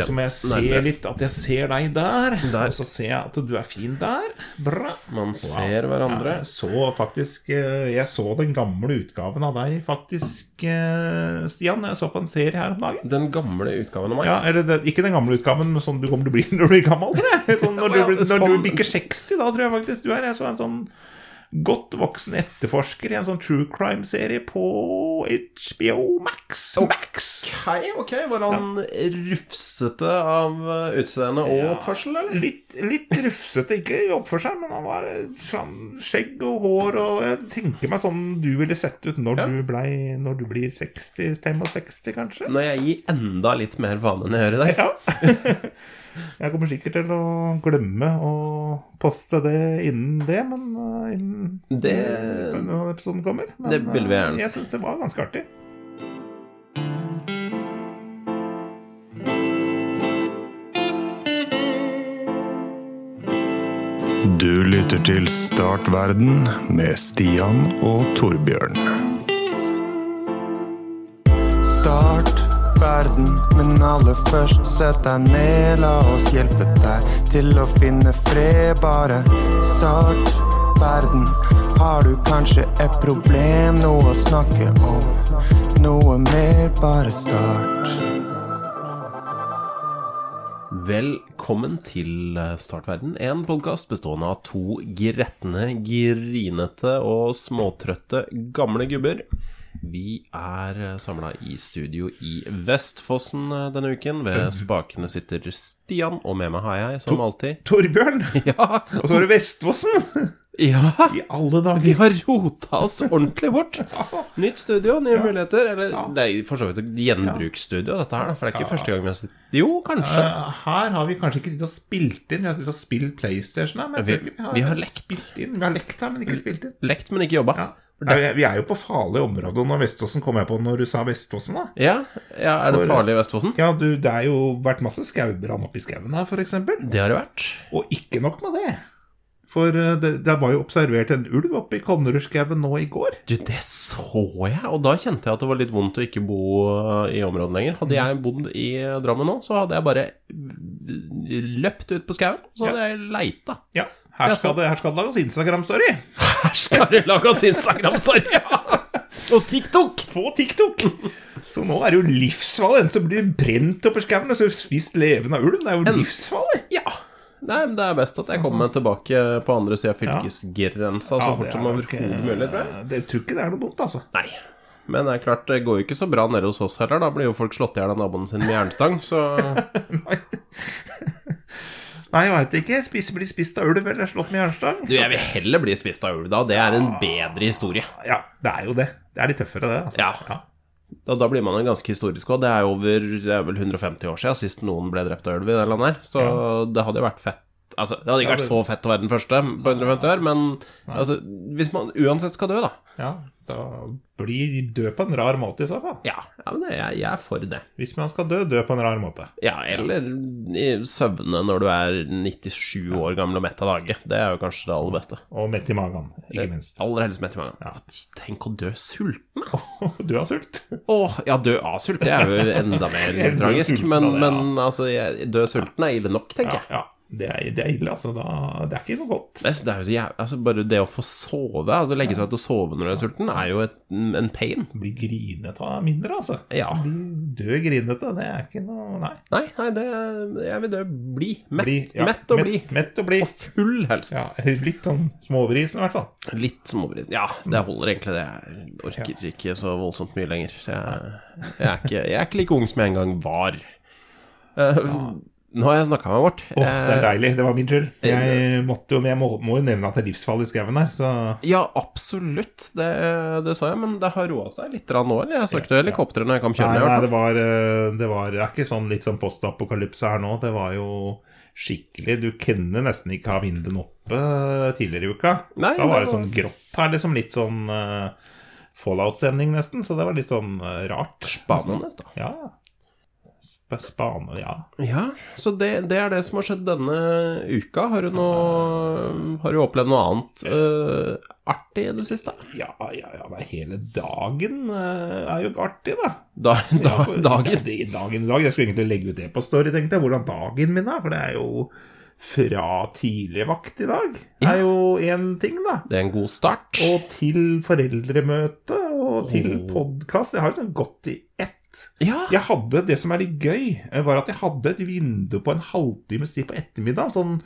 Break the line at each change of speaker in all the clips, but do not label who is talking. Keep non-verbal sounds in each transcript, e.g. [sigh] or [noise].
Og så må jeg se
Nærmere.
litt at jeg ser deg der,
Der.
og så ser jeg at du er fin der. Bra.
Man ser hverandre.
Ja, så faktisk eh, Jeg så den gamle utgaven av deg, faktisk, eh, Stian. Jeg så på en serie her om dagen.
Den gamle utgaven av meg.
Ja, eller det, Ikke den gamle utgaven, men sånn du kommer til å bli [laughs] når du blir gammel. Tror jeg. Sånn, når, du, når
sånn.
du bikker 60, da tror jeg faktisk du er. Jeg så en sånn godt voksen etterforsker i en sånn true crime-serie på HBO Max. Max.
Ok, ok, Var han rufsete av eh, utseende og
Ja.
oppførsel, eller?
Litt, litt rufsete, ikke i oppførselen, men han var eh, sånn skjegg og hår og Jeg tenker meg sånn du ville sett ut når,
Ja.
du, ble, når du blir 60-65, kanskje.
Når jeg gir enda litt mer vane enn jeg gjør i dag.
Ja. [laughs] Jeg kommer sikkert til å glemme å poste det innen det, men uh, innen
Det-
denne episoden kommer. Men,
det vil vi gjerne
uh, Jeg syns det var ganske artig.
Du lytter til Startverden med Stian og Torbjørn. Start verden, men aller først sett deg ned. La oss hjelpe deg til å finne fred. Bare start verden. Har du kanskje et problem, noe å snakke om? Noe mer, bare start.
Velkommen til eh, Startverden, en podkast bestående av to gretne, grinete og småtrøtte gamle gubber. Vi er samla i studio i Vestfossen eh, denne uken. Ved [clears throat] spakene sitter Stian, og med meg har jeg, som alltid
Torbjørn! [laughs]
Ja!
Og så er det Vestfossen! [laughs]
ja.
I alle dager!
Vi har rota oss ordentlig bort. [laughs] Nytt studio, nye muligheter. Eller det er for så vidt et gjenbruksstudio, dette her. For det er ikke første gang vi har sittet Jo, kanskje.
Uh, her har vi kanskje ikke tid til å spille inn. Vi har sittet og spilt PlayStation. her, Men vi,
Vi-
har,
vi har lekt.
Inn. Vi har lekt her, men ikke spilt inn.
Lekt, men ikke jobba.
Ja. Det er, vi er jo på farlig område når Vestfossen kom jeg på når du sa Vestfossen. da
Ja, ja Er det
For-
farlig i Vestfossen?
Ja, du, Det er jo vært masse skaubrann oppi skauen her, f.eks.
Det har det vært.
Og ikke nok med det. For eh, det, det var jo observert en ulv oppe i Konnerudskauen nå i går.
Du, det så jeg, og da kjente jeg at det var litt vondt å ikke bo eh, i området lenger. Hadde jeg bodd i Drammen nå, så hadde jeg bare løpt ut på skauen, så hadde jeg leita.
Ja, Her skal det, her skal det lages Instagram-story.
Her skal det lages Instagram-story! Ja. Og TikTok!
På TikTok! Så nå er det jo livsfarlig. En som blir brent oppi skauen og så spist levende av ulv. Det er jo livsfarlig.
Ja. Nei, men Det er best at jeg kommer tilbake på andre sida av fylkesgrensa så
Ja,
fort som
er
overhodet mulig, tror jeg.
eh, Det tror ikke det er noe dumt, altså.
Nei. Men det er klart, det går jo ikke så bra nede hos oss heller. Da blir jo folk slått i hjel av naboen sin med jernstang, så [laughs]
Nei, jeg veit ikke. Spis, bli spist av ulv eller slått med jernstang.
Du, jeg vil heller bli spist av ulv da. Det er en bedre historie.
Ja, det er jo det. Det er litt tøffere, det. altså.
Ja. Og da blir man en ganske historisk òg. Det er over det er vel 150 år siden sist noen ble drept av ulv i det landet her. Så det hadde jo vært fett. Altså, det hadde ikke vært så fett å være den første på 150 år, men altså, hvis man uansett skal dø, da
ja. Da blir dø på en rar måte, i så fall.
Ja, ja men jeg, jeg er for det.
Hvis man skal dø, dø på en rar måte.
Ja, eller i søvne når du er 97 år gammel og mett av dage. Det er jo kanskje det aller beste.
Og mett i magen, ikke minst.
Aller helst mett i magen. Ja. Tenk å dø sulten,
dø har [laughs] sult.
Åh, ja, dø av sult, det er jo enda mer [laughs] tragisk. Men,
ja.
men altså, dø sulten er ille nok, tenker
Ja,
jeg.
ja. Det er, det er ille, altså. Da, det er ikke noe godt.
Det er jo så jævlig, altså, bare det å få sove, altså legge seg til å sove når du er sulten, er jo et, en pain.
Bli grinete av mindre, altså.
Ja.
Bli dø grinete, det er ikke noe Nei.
Nei, nei, det Jeg vil dø bli. Mett,
Bli, ja,
mett og bli.
Mett og bli.
Og full, helst.
Ja, litt sånn småbrisen, i hvert fall.
Litt småbrisen. Ja, det holder egentlig, det. Jeg orker ikke så voldsomt mye lenger. Jeg, jeg, er ikke, jeg er ikke like ung som jeg en gang var. Eh, Nå har jeg snakka meg bort.
Åh, det er
Eh,
deilig. Det var min skyld. Jeg måtte jo, jeg må, må jo nevne at det er livsfarlig i skauen her, så
ja, absolutt. Det, det sa jeg, men det har roa seg litt nå. eller? Jeg søkte ja, noe helikopter når jeg kom kjørende.
Nei,
nei
det, var, eh, det var Det er ikke sånn litt sånn postapokalypse her nå. Det var jo skikkelig Du kunne nesten ikke ha vinduene oppe tidligere i uka.
Nei,
da var
det
sånn grått her, liksom litt sånn uh, fallout-stemning nesten. Så det var litt sånn uh, rart.
Spennende, da.
Ja, ja. Spane, ja.
Ja, så det, det er det som har skjedd denne uka. Har du, noe, har du opplevd noe annet uh, artig i det siste?
Ja, ja, ja, nei, hele dagen uh, er jo artig, da.
Da, da,
Ja, for-
dagen?
Det, det, dagen i dag. Jeg skulle egentlig legge ut det på Story, tenkte jeg. Hvordan dagen min er. For det er jo fra tidlig vakt i dag. Det er jo én ting, da.
Det er en god start.
Og til foreldremøte og til
oh.
podkast. Jeg har jo sånn gått i ett.
Ja,
Jeg hadde, Det som er litt gøy, eh, var at jeg hadde et vindu på en halvtimes tid på ettermiddagen. Sånn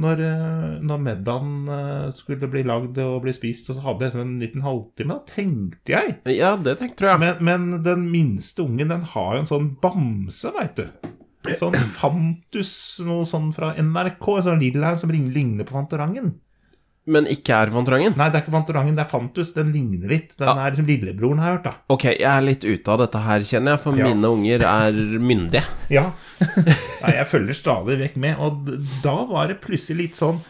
når, eh, når middagen eh, skulle bli lagd og bli spist, og så hadde jeg en liten halvtime. Da tenkte jeg
ja det tenkte jeg.
men, men den minste ungen, den har jo en sånn bamse, veit du. Sånn [clears throat] Fantus, noe sånn fra NRK. En sånn lilla en som ligner på Fantorangen.
Men ikke er Fantorangen?
Nei, det er ikke Fantorangen, det er Fantus. Den ligner litt. Den
Ja.
er som lillebroren, har hørt, da.
Ok, jeg er litt ute av dette her, kjenner jeg, for
Ja.
mine unger er myndige. [laughs]
Ja. Nei, jeg følger stadig vekk med. Og da var det plutselig litt sånn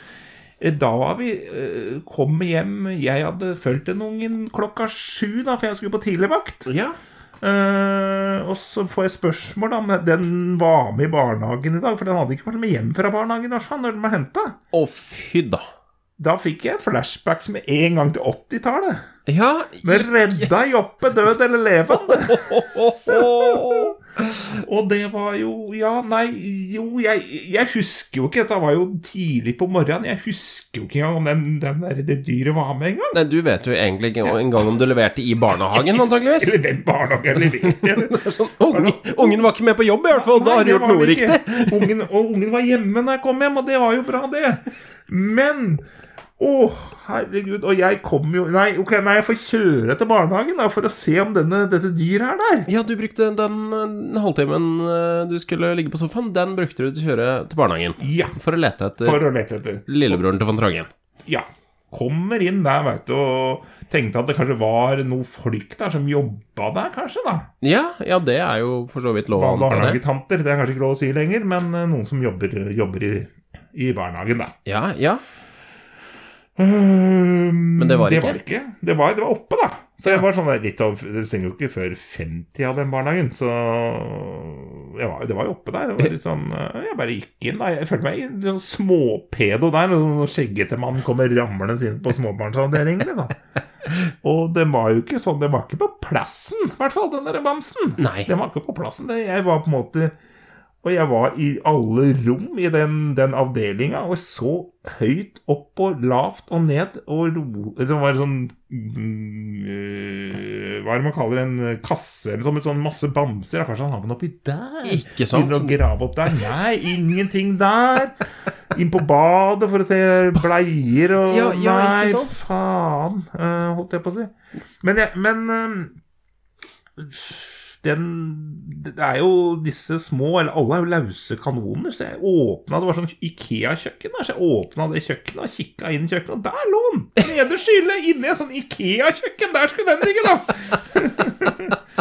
eh, Da var vi eh, kom hjem Jeg hadde fulgt den ungen klokka sju, da, for jeg skulle på tidligvakt.
Ja.
Uh, og så får jeg spørsmål da om den var med i barnehagen i dag. For den hadde ikke vært med hjem fra barnehagen i hvert fall, når den var henta.
Å, fy da.
Da fikk jeg flashbacks med en gang til 80-tallet.
Ja
med redda Joppe død eller levende? [laughs] Og det var jo Ja, nei, jo, jeg, jeg husker jo ikke. Dette var jo tidlig på morgenen. Jeg husker jo ikke engang om den, den der, det dyret var med engang.
Nei, du vet jo egentlig ikke engang om du leverte i barnehagen, [laughs] antakeligvis.
Eller hvem barnehagen jeg eller- [laughs]
Sånn, ungen, ungen var ikke med på jobb, i hvert fall. Da har du gjort noe riktig.
Ungen, og ungen var hjemme når jeg kom hjem, og det var jo bra, det. Men å, herregud. Og jeg kommer jo Nei, ok, nei, jeg får kjøre til barnehagen da, for å se om denne, dette dyret er der.
Ja, du brukte den den halvtimen eh, du skulle ligge på sofaen, den brukte du til å kjøre til barnehagen.
Ja,
For å lete etter
for å lete etter.
lillebroren til Fantorangen.
Ja. Kommer inn der, veit du, og tenkte at det kanskje var noe folk der som jobba der, kanskje, da.
Ja, ja, det er jo for så vidt lov å anta det.
Barnehagetanter. Det er kanskje ikke lov å si lenger, men eh, noen som jobber, jobber i, i barnehagen, da.
Ja, ja.
Men
det var
det? Var ikke. Det, var, det var oppe, da. Så jeg var sånn litt av Det stenger jo ikke før 50 av den barnehagen, så var, det var jo oppe der. Sånn, eh, jeg bare gikk inn. da Jeg følte meg en sånn småpedo der. Når skjeggete mann kommer ramlende inn på småbarnsavdelingen. Liksom. Og den var jo ikke sånn Den var ikke på plassen, i hvert fall, den der bamsen.
Nei.
Den var ikke på plassen. Det, jeg var på en måte Og jeg var i alle rom i den, den avdelinga, og så høyt opp og lavt og ned og ro Det var sånn øh, Hva er det man kaller en kasse eller sånn sånn masse bamser? Kanskje han havna den oppi der?
Ikke sant?
Begynner å grave opp der? Nei, ingenting der. Inn på badet for å se bleier og
Ja, ja,
Nei, faen, øh, holdt jeg på å si. Men, jeg, men øh, den Det er jo disse små Eller alle er jo lause kanoner. Så jeg åpna Det var sånn Ikea-kjøkken der, så jeg åpna det kjøkkenet og kikka inn i kjøkkenet, og der lå den! Nederst i hylle, inni et sånn Ikea-kjøkken! Der skulle den ligge, da! [laughs]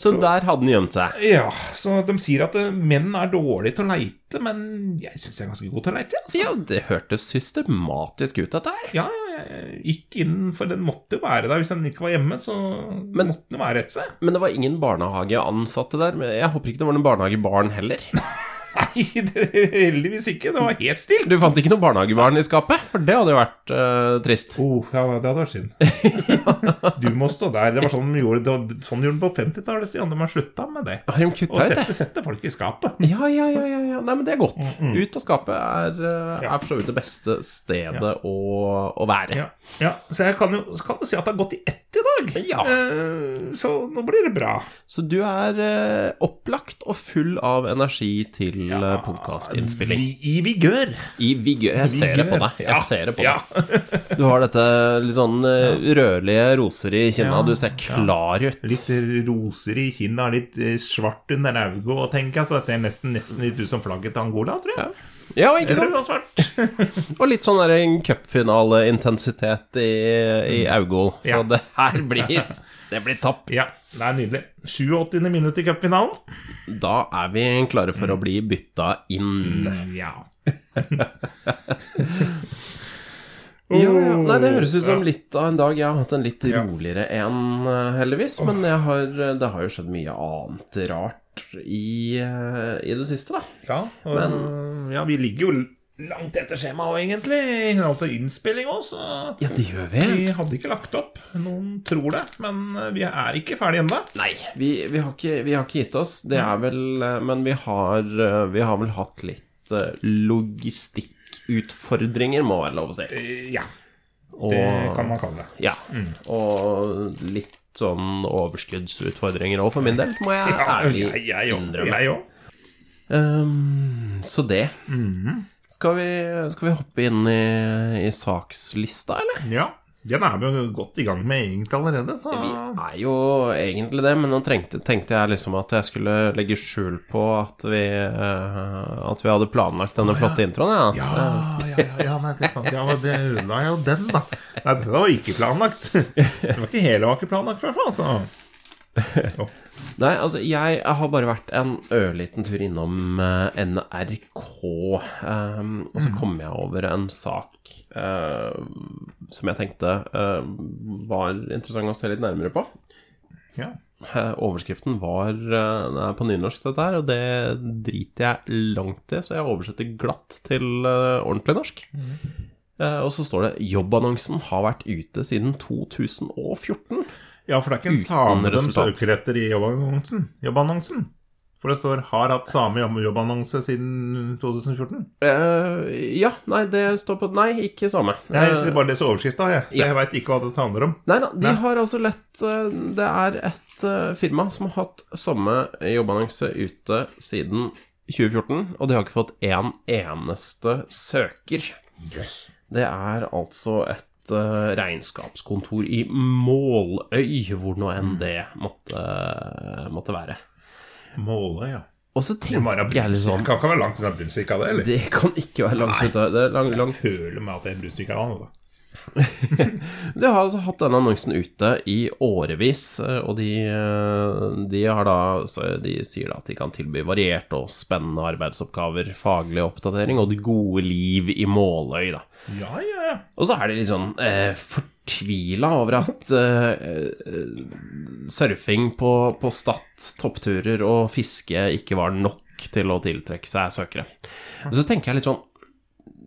Så der hadde den gjemt seg.
Ja, så de sier at eh, menn er dårlige til å leite, men jeg syns jeg er ganske god til å leite. Altså.
Ja, det hørtes systematisk ut, dette her.
Ja, ja, gikk inn, for den måtte være der. Hvis den ikke var hjemme, så
Men-
måtte den være et sted.
Men det var ingen barnehageansatte der. Men jeg håper ikke det var noen barnehagebarn heller.
Nei, [laughs] det, heldigvis ikke. Det var helt stilt.
Du fant ikke noen barnehagebarn i skapet? For det hadde jo vært uh, trist.
Oh, ja, det hadde vært synd. [laughs] Du må stå der. Det var sånn de gjorde, det sånn de gjorde de på 50-tallet, Stian. De har slutta med det.
Har de kutta ut det?
sette, sette folk i skapet.
Ja, ja, ja, ja, ja. Nei, men det er godt. Ut av skapet er, eh, er for så vidt det beste stedet å, å være.
Ja, ja. Så jeg kan jo, kan du si at det har gått i ett i dag.
Ja.
Uh, så nå blir det bra.
Så du er uh, opplagt og full av energi til ja, podkastinnspilling.
I, I vigør.
I vigør. Jeg ser det på deg. Jeg ser det på deg. [laughs] Du har dette litt sånn eh, rødlige roser i kinna. Du ser klar ut.
Litt roser i kinna, litt eh, svart under øyet, tenker jeg. Så jeg ser nesten, nesten litt ut som flagget til Angola, tror jeg.
Ja, ikke sant? [laughs]
Og
litt sånn der en cupfinaleintensitet i, i Augo. Så
Ja.
det her blir Det blir topp.
Ja, det er nydelig. 87. minutt i cupfinalen.
Da er vi klare for å bli bytta inn.
Ja. [laughs]
Ja, ja. Nei, det høres ut som litt av en dag. Jeg har hatt en litt roligere en, eh, heldigvis. Men jeg har, det har jo skjedd mye annet rart i, eh, i det siste, da.
Ja, og, ja, vi ligger jo langt etter skjemaet egentlig, i henhold til innspilling òg, så
Ja, det gjør vi.
vi hadde ikke lagt opp. Noen tror det, men eh, vi er ikke ferdig ennå.
Nei, vi, vi, har ikke, vi har ikke gitt oss. Det er vel eh, Men vi har, eh, vi har vel hatt litt logistikkutfordringer, må være lov å si.
Ja,
Og,
det kan man kalle det.
Ja. Og litt sånn overskuddsutfordringer òg, for min del, må jeg [laughs] ærlig
jeg, jeg, jeg,
innrømme.
Jeg òg.
Ehm, så det.
Mhm.
Skal vi, skal vi hoppe inn i, i sakslista, eller?
Ja. Den er vi jo godt i gang med egentlig allerede, så
Vi er jo egentlig det, men nå trengte, tenkte jeg liksom at jeg skulle legge skjul på at vi, uh, at vi hadde planlagt denne flotte introen. Ja.
Ja, ja, ja, ja nei, det er sant. Ja, men det ødela jo den, da. Nei, dette var ikke planlagt. Det var ikke hele var ikke planlagt, i hvert fall. Så.
Nei, altså, jeg har bare vært en ørliten tur innom uh, NRK, Um, og så kom jeg over en sak uh, som jeg tenkte uh, var interessant å se litt nærmere på.
Ja.
Eh, Overskriften var eh, på nynorsk, dette her, og det driter jeg langt i, så jeg oversetter glatt til eh, ordentlig norsk. Eh, og så står det 'Jobbannonsen har vært ute siden 2014'.
ja, for det er ikke en same de søker etter i jobbannonsen. jobbannonsen. For det står 'har hatt same jobb- jobbannonse siden 2014'.
Uh, ja, nei, det står på Nei, ikke samme.
Jeg
Eh,
sier bare leser overskrifta, jeg. Så
ja.
jeg veit ikke hva dette handler om.
Nei da, de
Nei.
har altså lett eh, Det er et eh, firma som har hatt samme jobbannonse ute siden 2014, og de har ikke fått én eneste søker. Yes. Det er altså et eh, regnskapskontor i Måløy, hvor nå enn det måtte, måtte være.
Måløy, ja.
Og så
Det
tenker jeg litt sånn
Kan ikke være langt unna Brunsvika, det, eller?
Det kan ikke være langt unna. Lang,
Jeg føler meg at det er Brunsvik av han, altså. [laughs]
De har altså hatt denne annonsen ute i årevis, eh, og de, eh, de har da så De sier da at de kan tilby varierte og spennende arbeidsoppgaver, faglig oppdatering og det gode liv i Måløy, da.
Ja, ja, ja.
Og så er de litt sånn eh, fortvila over at eh, eh, surfing på, på Stad, toppturer og fiske ikke var nok til å tiltrekke seg søkere. Og så tenker jeg litt sånn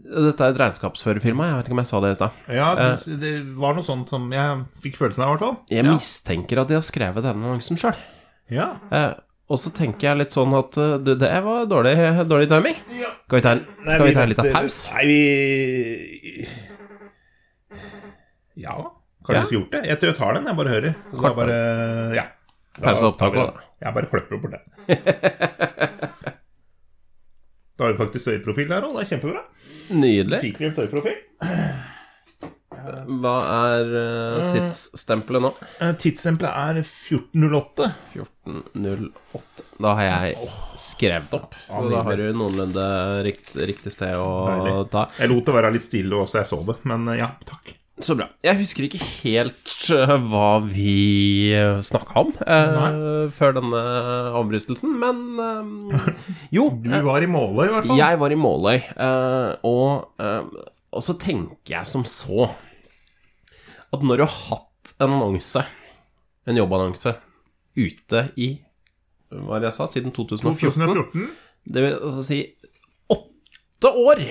Dette er et regnskapsførerfirma, jeg vet ikke om jeg sa det i stad.
Ja, det, det var noe sånt som jeg fikk følelsen av, i hvert fall.
Jeg
ja.
mistenker at de har skrevet denne annonsen sjøl.
Ja.
Eh, og så tenker jeg litt sånn at eh, du, det var dårlig, [laughs] dårlig timing. Skal vi ta, en- skal vi ta en liten pause?
Nei, vi Ja, kanskje
Ja.
skulle gjort det. Jeg tror jeg tar den, jeg bare hører. Så
Kort
bare Ja. Da
Pause
tar
opptaket
da. Jeg bare klipper opp bort den. [laughs] Da har vi faktisk støyprofil der òg, det er kjempebra.
Nydelig.
Fikk vi en støyprofil?
Hva er eh, tidsstempelet nå?
Eh, Tidsstempelet er 1408.
14.08. Da har jeg skrevet opp, så da har du noenlunde rikt, riktig sted å
Deilig.
ta.
Jeg lot det være litt stille også, jeg så det. Men eh, ja, takk.
Så bra. Jeg husker ikke helt eh, hva vi snakka om eh, før denne avbrytelsen, men eh, Jo. [laughs]
Du var i Måløy, i hvert fall.
Jeg var i Måløy, eh, og, eh, og så tenker jeg som så at når du har hatt en annonse, en jobbannonse, ute i Hva var det jeg sa? Siden 2014?
2014.
Det vil altså si åtte år!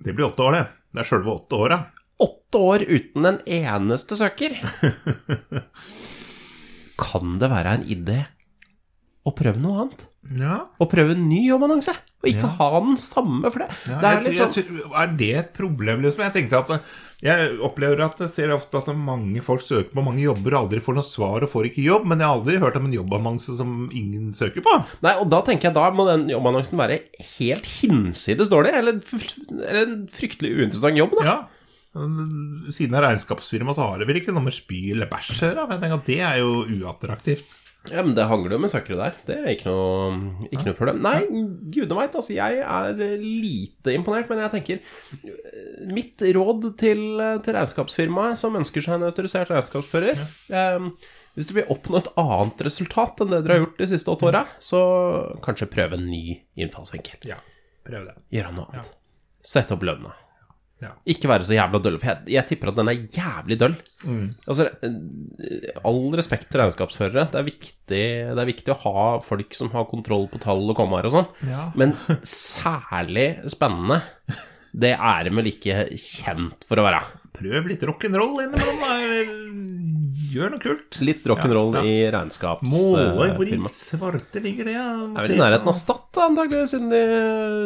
Det blir åtte år, det. Det er sjølve åtte åra.
Åtte år uten en eneste søker! [laughs] Kan det være en idé å prøve noe annet?
Ja.
Å prøve en ny jobbannonse? Og ikke ha den samme, for det,
Ja,
det er litt sånn
jeg Er det et problem, liksom? Jeg tenkte at Jeg opplever at jeg ser ofte at mange folk søker på mange jobber og aldri får noe svar og får ikke jobb, men jeg har aldri hørt om en jobbannonse som ingen søker på.
Nei, og da tenker jeg da må den jobbannonsen være helt hinsides dårlig, eller, eller en fryktelig uinteressant jobb, da.
Ja. Siden av regnskapsfirma så har det vel ikke noe med spy eller bæsj å gjøre. Det er jo uattraktivt.
Ja, men det hangler jo med søkere der. Det er ikke noe, ikke noe problem. Nei, gudene veit, altså. Jeg er lite imponert, men jeg tenker eh, Mitt råd til, til regnskapsfirmaet som ønsker seg en autorisert regnskapsfører eh, Hvis det blir oppnå et annet resultat enn det dere har gjort de siste åtte åra, så kanskje prøve en ny innfallsvinkel.
Ja, prøv det.
Gjøre noe annet. Sette opp lønna.
Ja.
Ikke være så jævla døll. For jeg, jeg tipper at den er jævlig døll. Altså, eh, all respekt til regnskapsførere. Det er, viktig, det er viktig å ha folk som har kontroll på tall og kommaer og sånn.
Ja.
Men særlig spennende, det er de vel ikke kjent for å være.
Prøv litt rock'n'roll innimellom, gjør noe kult.
Litt rock'n'roll
Ja, ja.
i
Måler hvor i svarte ligger det? Ja,
Det er vel i nærheten av Stad, antagelig, siden de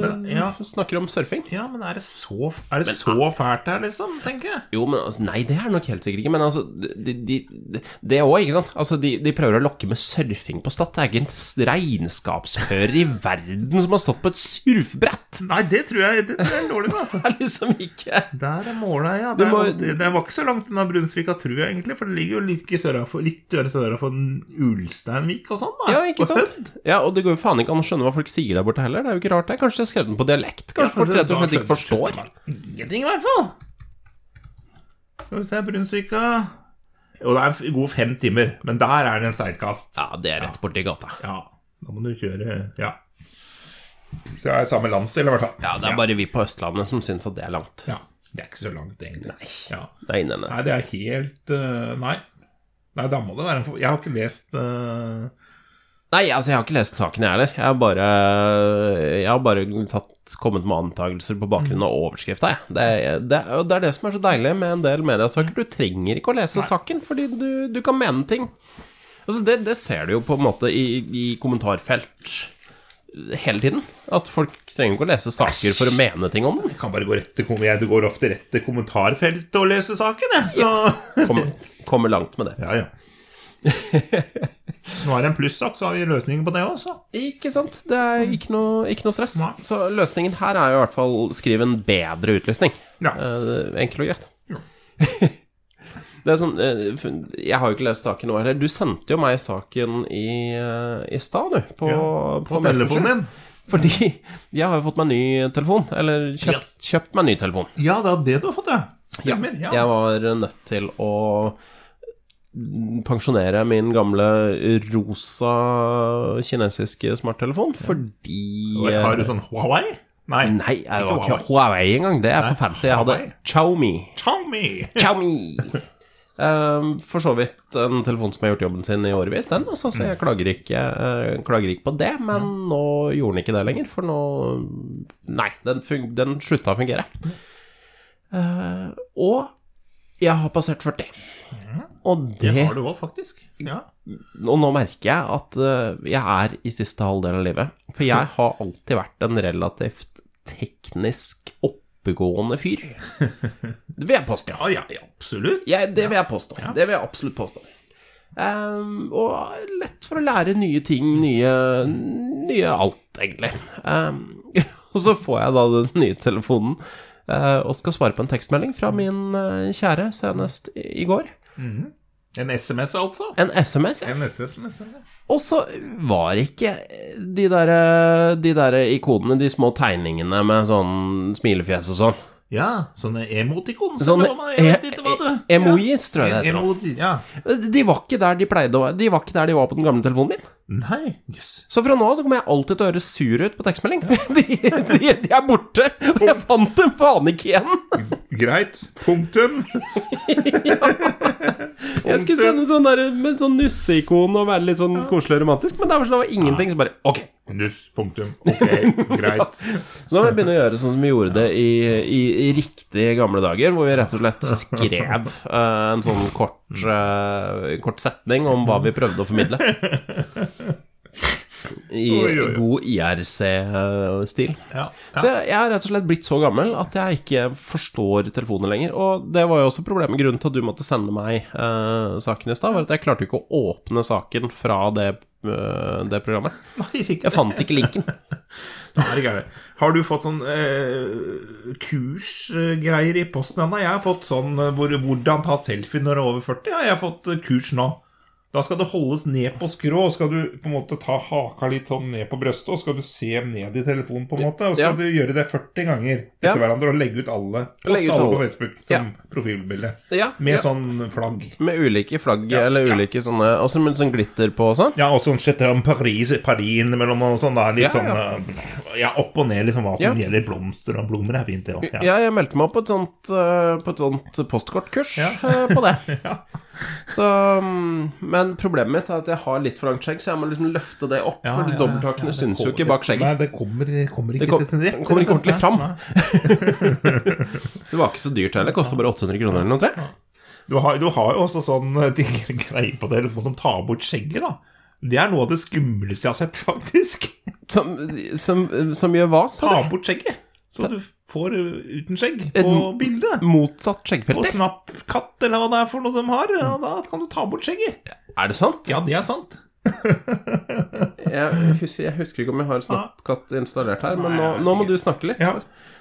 Men, ja.
snakker om surfing.
Ja, men er det så, er det så fælt her, liksom? Tenker jeg.
Jo, men altså, Nei, det er det nok helt sikkert ikke. Men altså, de, de, de, det òg, ikke sant? Altså, de, de prøver å lokke med surfing på Stad. Det er ikke en regnskapsfører i verden som har stått på et surfbrett!
Nei, det tror jeg det er dårlig med, altså. [laughs]
Det er liksom ikke
Der er måla, ja.
Der Du
Det,
må-
det, det var ikke så langt unna Brunsvika, tror jeg egentlig. For det ligger jo litt sørafor, litt sørafor Ulsteinvik og sånn.
Ja, ikke
Og
sant? Ja, og det går jo faen ikke an å skjønne hva folk sier der borte heller. Det er jo ikke rart, det. Kanskje de har skrevet den på dialekt? Kanskje
Ja,
folk rett og slett ikke forstår?
Ingenting, i hvert fall. Skal vi se, Brunsvika Jo, det er en god fem timer, men der er det en steinkast.
Ja, det er rett borti gata.
Ja, da må du kjøre Ja. Det er samme landsdel, i hvert fall.
Ja, det er bare vi på Østlandet som syns at det er langt.
Ja, Det er ikke så langt, egentlig.
Nei.
Ja.
Nei, nei, nei.
Nei, det er helt uh, Nei. Nei, da må det være en. Jeg har ikke lest uh...
Nei, altså, jeg har ikke lest saken, jeg heller. Jeg har bare, jeg har bare tatt, kommet med antakelser på bakgrunn av overskrifta, jeg. Det, det, det er det som er så deilig med en del mediesaker. Du trenger ikke å lese saken, fordi du, du kan mene ting. Altså, det, det ser du jo på en måte i, i kommentarfelt hele tiden. At folk trenger ikke å lese saker for å mene ting om dem.
Jeg kan bare gå rett til kom- Jeg går ofte rett til kommentarfeltet og lese saken, jeg. Så
Kommer, kommer langt med det.
Ja, ja. Nå er det en plussak, så har vi løsningen på det også.
Ikke sant? Det er ikke noe, ikke noe stress.
Nei.
Så løsningen her er jo i hvert fall skriv en bedre utlysning.
Ja.
Eh, enkelt og greit. [laughs] det er sånn eh, Jeg har jo ikke lest saken nå heller. Du sendte jo meg saken i, eh, i stad, du. På,
Ja,
på,
På telefonen din.
Fordi jeg har jo fått meg ny telefon. Eller kjøpt, kjøpt meg ny telefon.
Ja, det er det du har fått, ja. Stemmer. Ja.
Jeg var nødt til å pensjonere min gamle rosa kinesiske smarttelefon fordi
Har du sånn Huawei? Nei.
Nei, jeg var ikke Huawei engang. Det er for fancy. Jeg hadde Xiaomi.
Xiaomi.
Xiaomi. [laughs] Um, for så vidt en telefon som har gjort jobben sin i årevis, den. Altså, så jeg klager ikke, eh, klager ikke på det. Men nå gjorde den ikke det lenger, for nå Nei, den, den slutta å fungere. Eh, og jeg har passert 40. Og
Det
det
har du òg, faktisk. Ja.
og nå merker jeg at eh, jeg er i siste halvdel av livet. For jeg [laughs] har alltid vært en relativt teknisk oppegående fyr. [laughs] Det vil jeg påstå.
Ja, ja, ja, absolutt.
Ja, det vil jeg påstå. Det vil jeg absolutt påstå. Um, og lett for å lære nye ting, nye, nye alt, egentlig. Um, [laughs] og så får jeg da den nye telefonen uh, og skal svare på en tekstmelding fra min uh, kjære senest i i går.
En SMS, altså.
En SMS. ja.
En SMS. ja.
Og så var ikke de der, de der ikonene, de små tegningene med sånn smilefjes og sånn
Ja, sånne emotikons.
Sånne
jeg vet ikke hva det
e- emojis, tror jeg det heter. nå.
Ja.
De var ikke der de pleide å være. De var ikke der de var på den gamle telefonen min.
Nei, yes.
Så fra nå av så kommer jeg alltid til å høres sur ut på tekstmelding. [laughs] For de, de, de er borte, og [laughs] jeg fant dem faen ikke igjen. [laughs]
Greit. [laughs] Punktum.
Jeg skulle sende sånn der, med sånn nusseikon og være litt sånn koselig og romantisk, men det var, sånn, det var ingenting som bare Ok.
Nuss. Punktum. Ok, greit. [laughs]
Så nå må vi begynne å gjøre sånn som vi gjorde det i, i, i riktige gamle dager, hvor vi rett og slett skrev uh, en sånn kort, uh, kort setning om hva vi prøvde å formidle. [laughs] I
Oi, oi,
god IRC-stil.
Ja.
Så jeg, er rett og slett blitt så gammel at jeg ikke forstår telefoner lenger. Og det var jo også problemet. Grunnen til at du måtte sende meg uh, saken i stad, var at jeg klarte ikke å åpne saken fra det, uh, det programmet. [laughs]
Nei, ikke
Jeg fant ikke linken. [laughs]
Har du fått sånn eh, kursgreier i posten ennå? Jeg har fått sånn eh, hvor, hvordan ta selfie når du er over 40. Ja, jeg har fått kurs nå. Da skal det holdes ned på skrå, og skal du på en måte ta haka litt sånn ned på brøstet, og skal du se ned i telefonen, på en måte. Og skal
Ja.
du gjøre det 40 ganger etter
Ja.
hverandre og legge ut alle.
Ut
alle på
Facebook
Facebook
Ja.
som profilbilde.
Ja,
Med
ja.
sånn flagg.
Med ulike flagg,
Ja,
eller
ja.
ulike sånne Også med sånn glitter på og sånn.
Ja, og sånn Chetam Paris, Paris innimellom og sånn. Da, litt
Ja, ja.
sånn eh, ja, opp og ned liksom hva som
Ja.
gjelder blomster og blomster er fint, det òg.
Ja, jeg meldte meg opp på et sånt, eh, på et sånt postkortkurs eh, på det. [laughs] Så, mm, men problemet mitt er at jeg har litt for langt skjegg, så jeg må liksom løfte det opp. for ja, dobbelttakene
ja,
syns jo ikke bak skjegget.
Nei, det kommer, kommer ikke
Det kom-
til sin rett.
det kommer ikke ordentlig fram. [laughs] Det var ikke så dyrt heller. Kosta bare 800 kroner eller noe, tror jeg.
Du har, du har jo også sånn eh, [laughs] greier på det, som tar bort skjegget, da. Det er noe av det skumleste jeg har sett, [laughs] faktisk.
Som, som, som gjør hva?
Ta bort skjegget, så du får eh, uten skjegg
Et-
på bildet.
Motsatt
Og snappkatt, eller hva det er for noe de har. Og da kan du ta bort skjegget.
Er det sant?
Ja, det er sant. [laughs]
Jeg husker, jeg husker ikke om jeg har Snappkatt installert her, men nå, nå må du snakke litt.
Ja.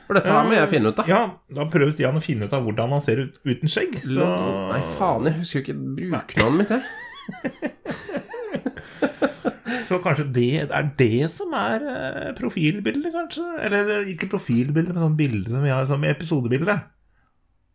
For dette her må jeg finne ut av.
Ja, da prøver Stian å finne ut av hvordan han ser ut uten skjegg. Så
Nei, faen, jeg husker jo ikke brukernavnet mitt, jeg. [laughs]
Så kanskje det er det som er eh, profilbildet, kanskje? Eller eh, ikke profilbildet, men sånn bilde som vi har som episodebilde.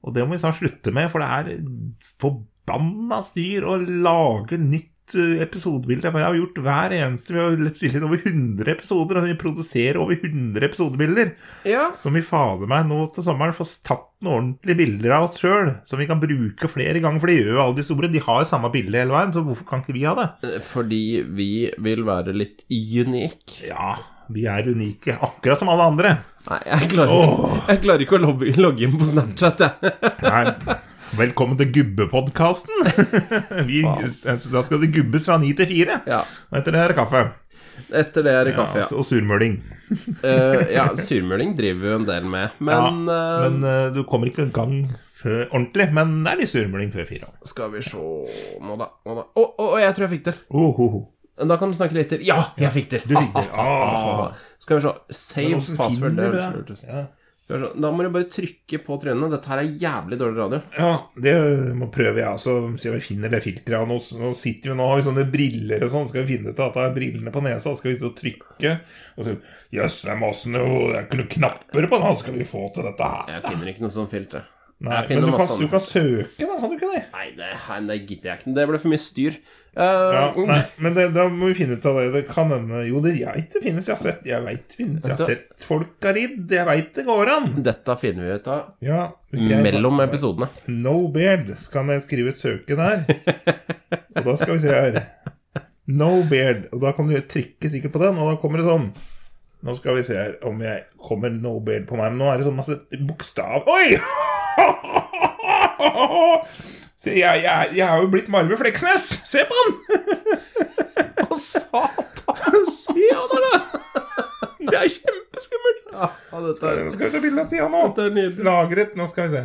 Og det må vi snart slutte med, for det er forbanna styr å lage nytt eh, episodebilde. For jeg har gjort hver eneste Vi har spilt inn over 100 episoder, og vi produserer over 100 episodebilder.
Ja.
Som vi fader meg nå til sommeren får tatt noen ordentlige bilder av oss sjøl. Som vi kan bruke flere ganger, for det gjør jo alle de store. De har samme bilde hele veien, så hvorfor kan ikke vi ha det?
Fordi vi vil være litt unike.
Ja, vi er unike, akkurat som alle andre.
Nei, jeg klarer, jeg klarer ikke å logge inn på Snapchat, jeg.
Nei. Velkommen til Gubbepodkasten. [laughs] Vi- Da skal det gubbes fra ni til fire.
Ja.
Og etter det er det kaffe.
Etter det er det kaffe, ja.
Og surmøling.
uh, [laughs] ja, surmøling driver vi jo en del med, men,
ja,
uh,
men uh, du kommer ikke i gang før ordentlig. Men det er litt surmøling før fire.
Skal vi se Nå, da. Nå, da. Å, å, å, jeg tror jeg fikk til.
Oh, oh, oh.
Da kan du snakke litt til. Ja, jeg fikk til!
Du fikk til. [laughs] Ah.
Skal vi se. Save password. Det
det?
lurt.
Ja.
Da må du bare trykke på trynene. Dette her er jævlig dårlig radio.
Ja, det må prøve jeg også. Se om vi finner det filteret. Nå, nå sitter vi nå har vi sånne briller og sånn. Skal vi finne ut at det er brillene på nesa? Skal vi sitte og trykke? Og så Jøss, det er masse noe Det er ikke noen knapper på den. Skal vi få til dette her?
Jeg finner ikke noe sånt filter.
Nei, men du kan, du kan søke, da. Kan du ikke det?
Nei, det, det gidder jeg ikke. Det ble for mye styr. Uh,
Ja, nei, men det, da må vi finne ut av det. Det kan hende Jo, det veit det finnes. Jeg har sett Jeg vet det finnes. Jeg har sett folk har ridd. Jeg veit det går an.
Dette finner vi ut av
Ja, jeg
mellom episodene.
No beard. Så kan jeg skrive et søke der. [laughs] Og da skal vi se her. No beard. Og da kan du trykke sikkert på den, og da kommer det sånn. Nå skal vi se her om jeg kommer no beard på meg. Men nå er det sånn masse bokstav Oi! [laughs] Se, jeg, jeg, jeg er jo blitt Marve Fleksnes. Se på han! [laughs]
Å, satan! [laughs] Han der, da! Det er kjempeskummelt. Ja,
Nå skal vi ta bilde av Stian nå. Lagret. Nå skal vi se.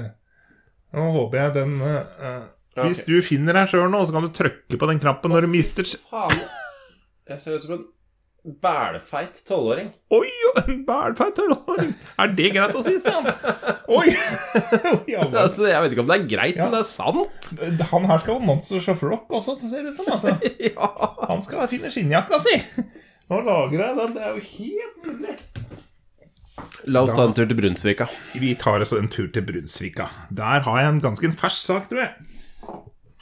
Nå håper jeg den uh, eh, Hvis du finner deg sjøl nå, så kan du trykke på den knappen når du mister
Faen. Jeg ser ut som en bælfeit tolvåring.
Oi, en bælfeit tolvåring! Er det greit å si, Stian? Oi! [laughs]
Altså, jeg vet ikke om det er greit,
Ja.
men det er sant.
han her skal ha Monsters of Rock også, det ser ut som. Altså. [laughs]
Ja.
Han skal finne skinnjakka si! Nå lager jeg den. Det er jo helt nydelig.
La oss ta en tur til Brunsvika.
Vi tar oss en tur til Brunsvika. Der har jeg en ganske en fersk sak, tror jeg.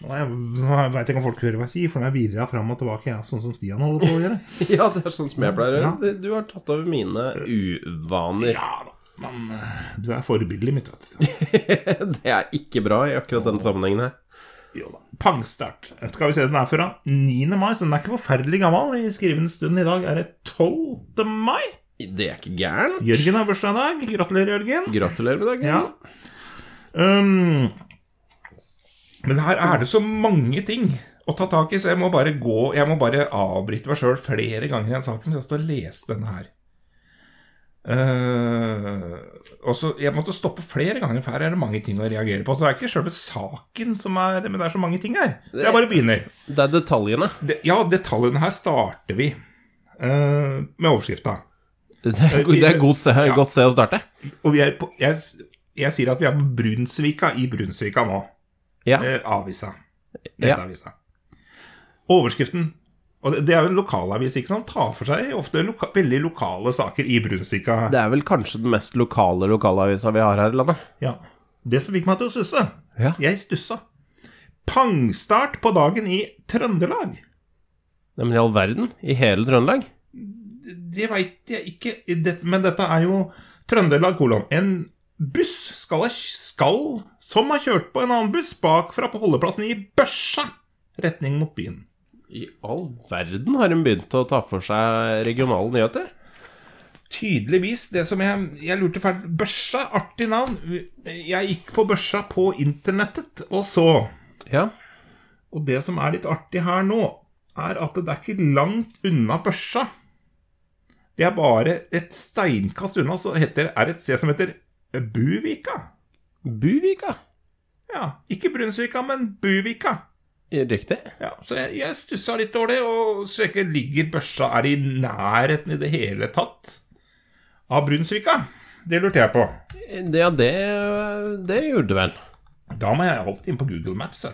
Er jeg, veit ikke om folk hører hva jeg sier, for nå er jeg fram og tilbake, ja, sånn som Stian holder på å gjøre. [laughs]
Ja, det er sånn som jeg pleier å gjøre. Du har tatt over mine uvaner.
Ja da. Men eh, du er forbildet mitt. vet du. [laughs]
Det er ikke bra i akkurat denne sammenhengen her.
Jo da. Pangstart. Skal vi se, den er fra 9. mai, så den er ikke forferdelig gammel. I skrivende stund i dag er det 12. mai.
Det er ikke gærent.
Jørgen har bursdag i dag. Gratulerer, Jørgen.
Gratulerer med dagen.
Ja. Um, men her er det så mange ting å ta tak i, så jeg må bare gå Jeg må bare avbryte meg sjøl flere ganger i den saken. Så jeg står og leser denne her. Uh, og så Jeg måtte stoppe flere ganger, for her er det mange ting å reagere på. Så det er ikke sjølve saken som er Men det er så mange ting her. Så jeg bare begynner.
Det er detaljene.
Det, ja, detaljene her starter vi uh, med overskrifta.
Det er, det er god sted,
Ja.
godt sted å starte.
Og vi er på, jeg, jeg sier at vi er på Brunsvika i Brunsvika nå.
Ja.
Eh, avisa. Nettavisa. Overskriften Og det, er jo en lokalavis ikke sant? tar for seg ofte loka, veldig lokale saker i Brunsvika.
Det er vel kanskje den mest lokale lokalavisa vi har her i landet.
Ja. Det som fikk meg til å stusse
Ja.
Jeg stussa. Pangstart på dagen i Trøndelag.
Nei, men i all verden. I hele Trøndelag.
det veit jeg ikke. Men dette er jo Trøndelag kolon. En buss skal, skal som har kjørt på en annen buss bakfra på holdeplassen i Børsa, retning mot byen.
I all verden har hun begynt å ta for seg regionale nyheter.
Tydeligvis. Det som jeg, jeg lurte fælt Børsa, artig navn. Jeg gikk på Børsa på internettet og så.
Ja.
Og det som er litt artig her nå, er at det er ikke langt unna Børsa. Det er bare et steinkast unna, så heter, er et sted som heter Buvika.
Buvika.
Ja, ikke Brunsvika, men Buvika.
Riktig.
Ja, så jeg, jeg stussa litt over det, og søker ligger børsa Er i nærheten i det hele tatt av Brunsvika. Det lurte jeg på.
Ja, det, det gjorde du vel.
Da må jeg alltid inn på Google Maps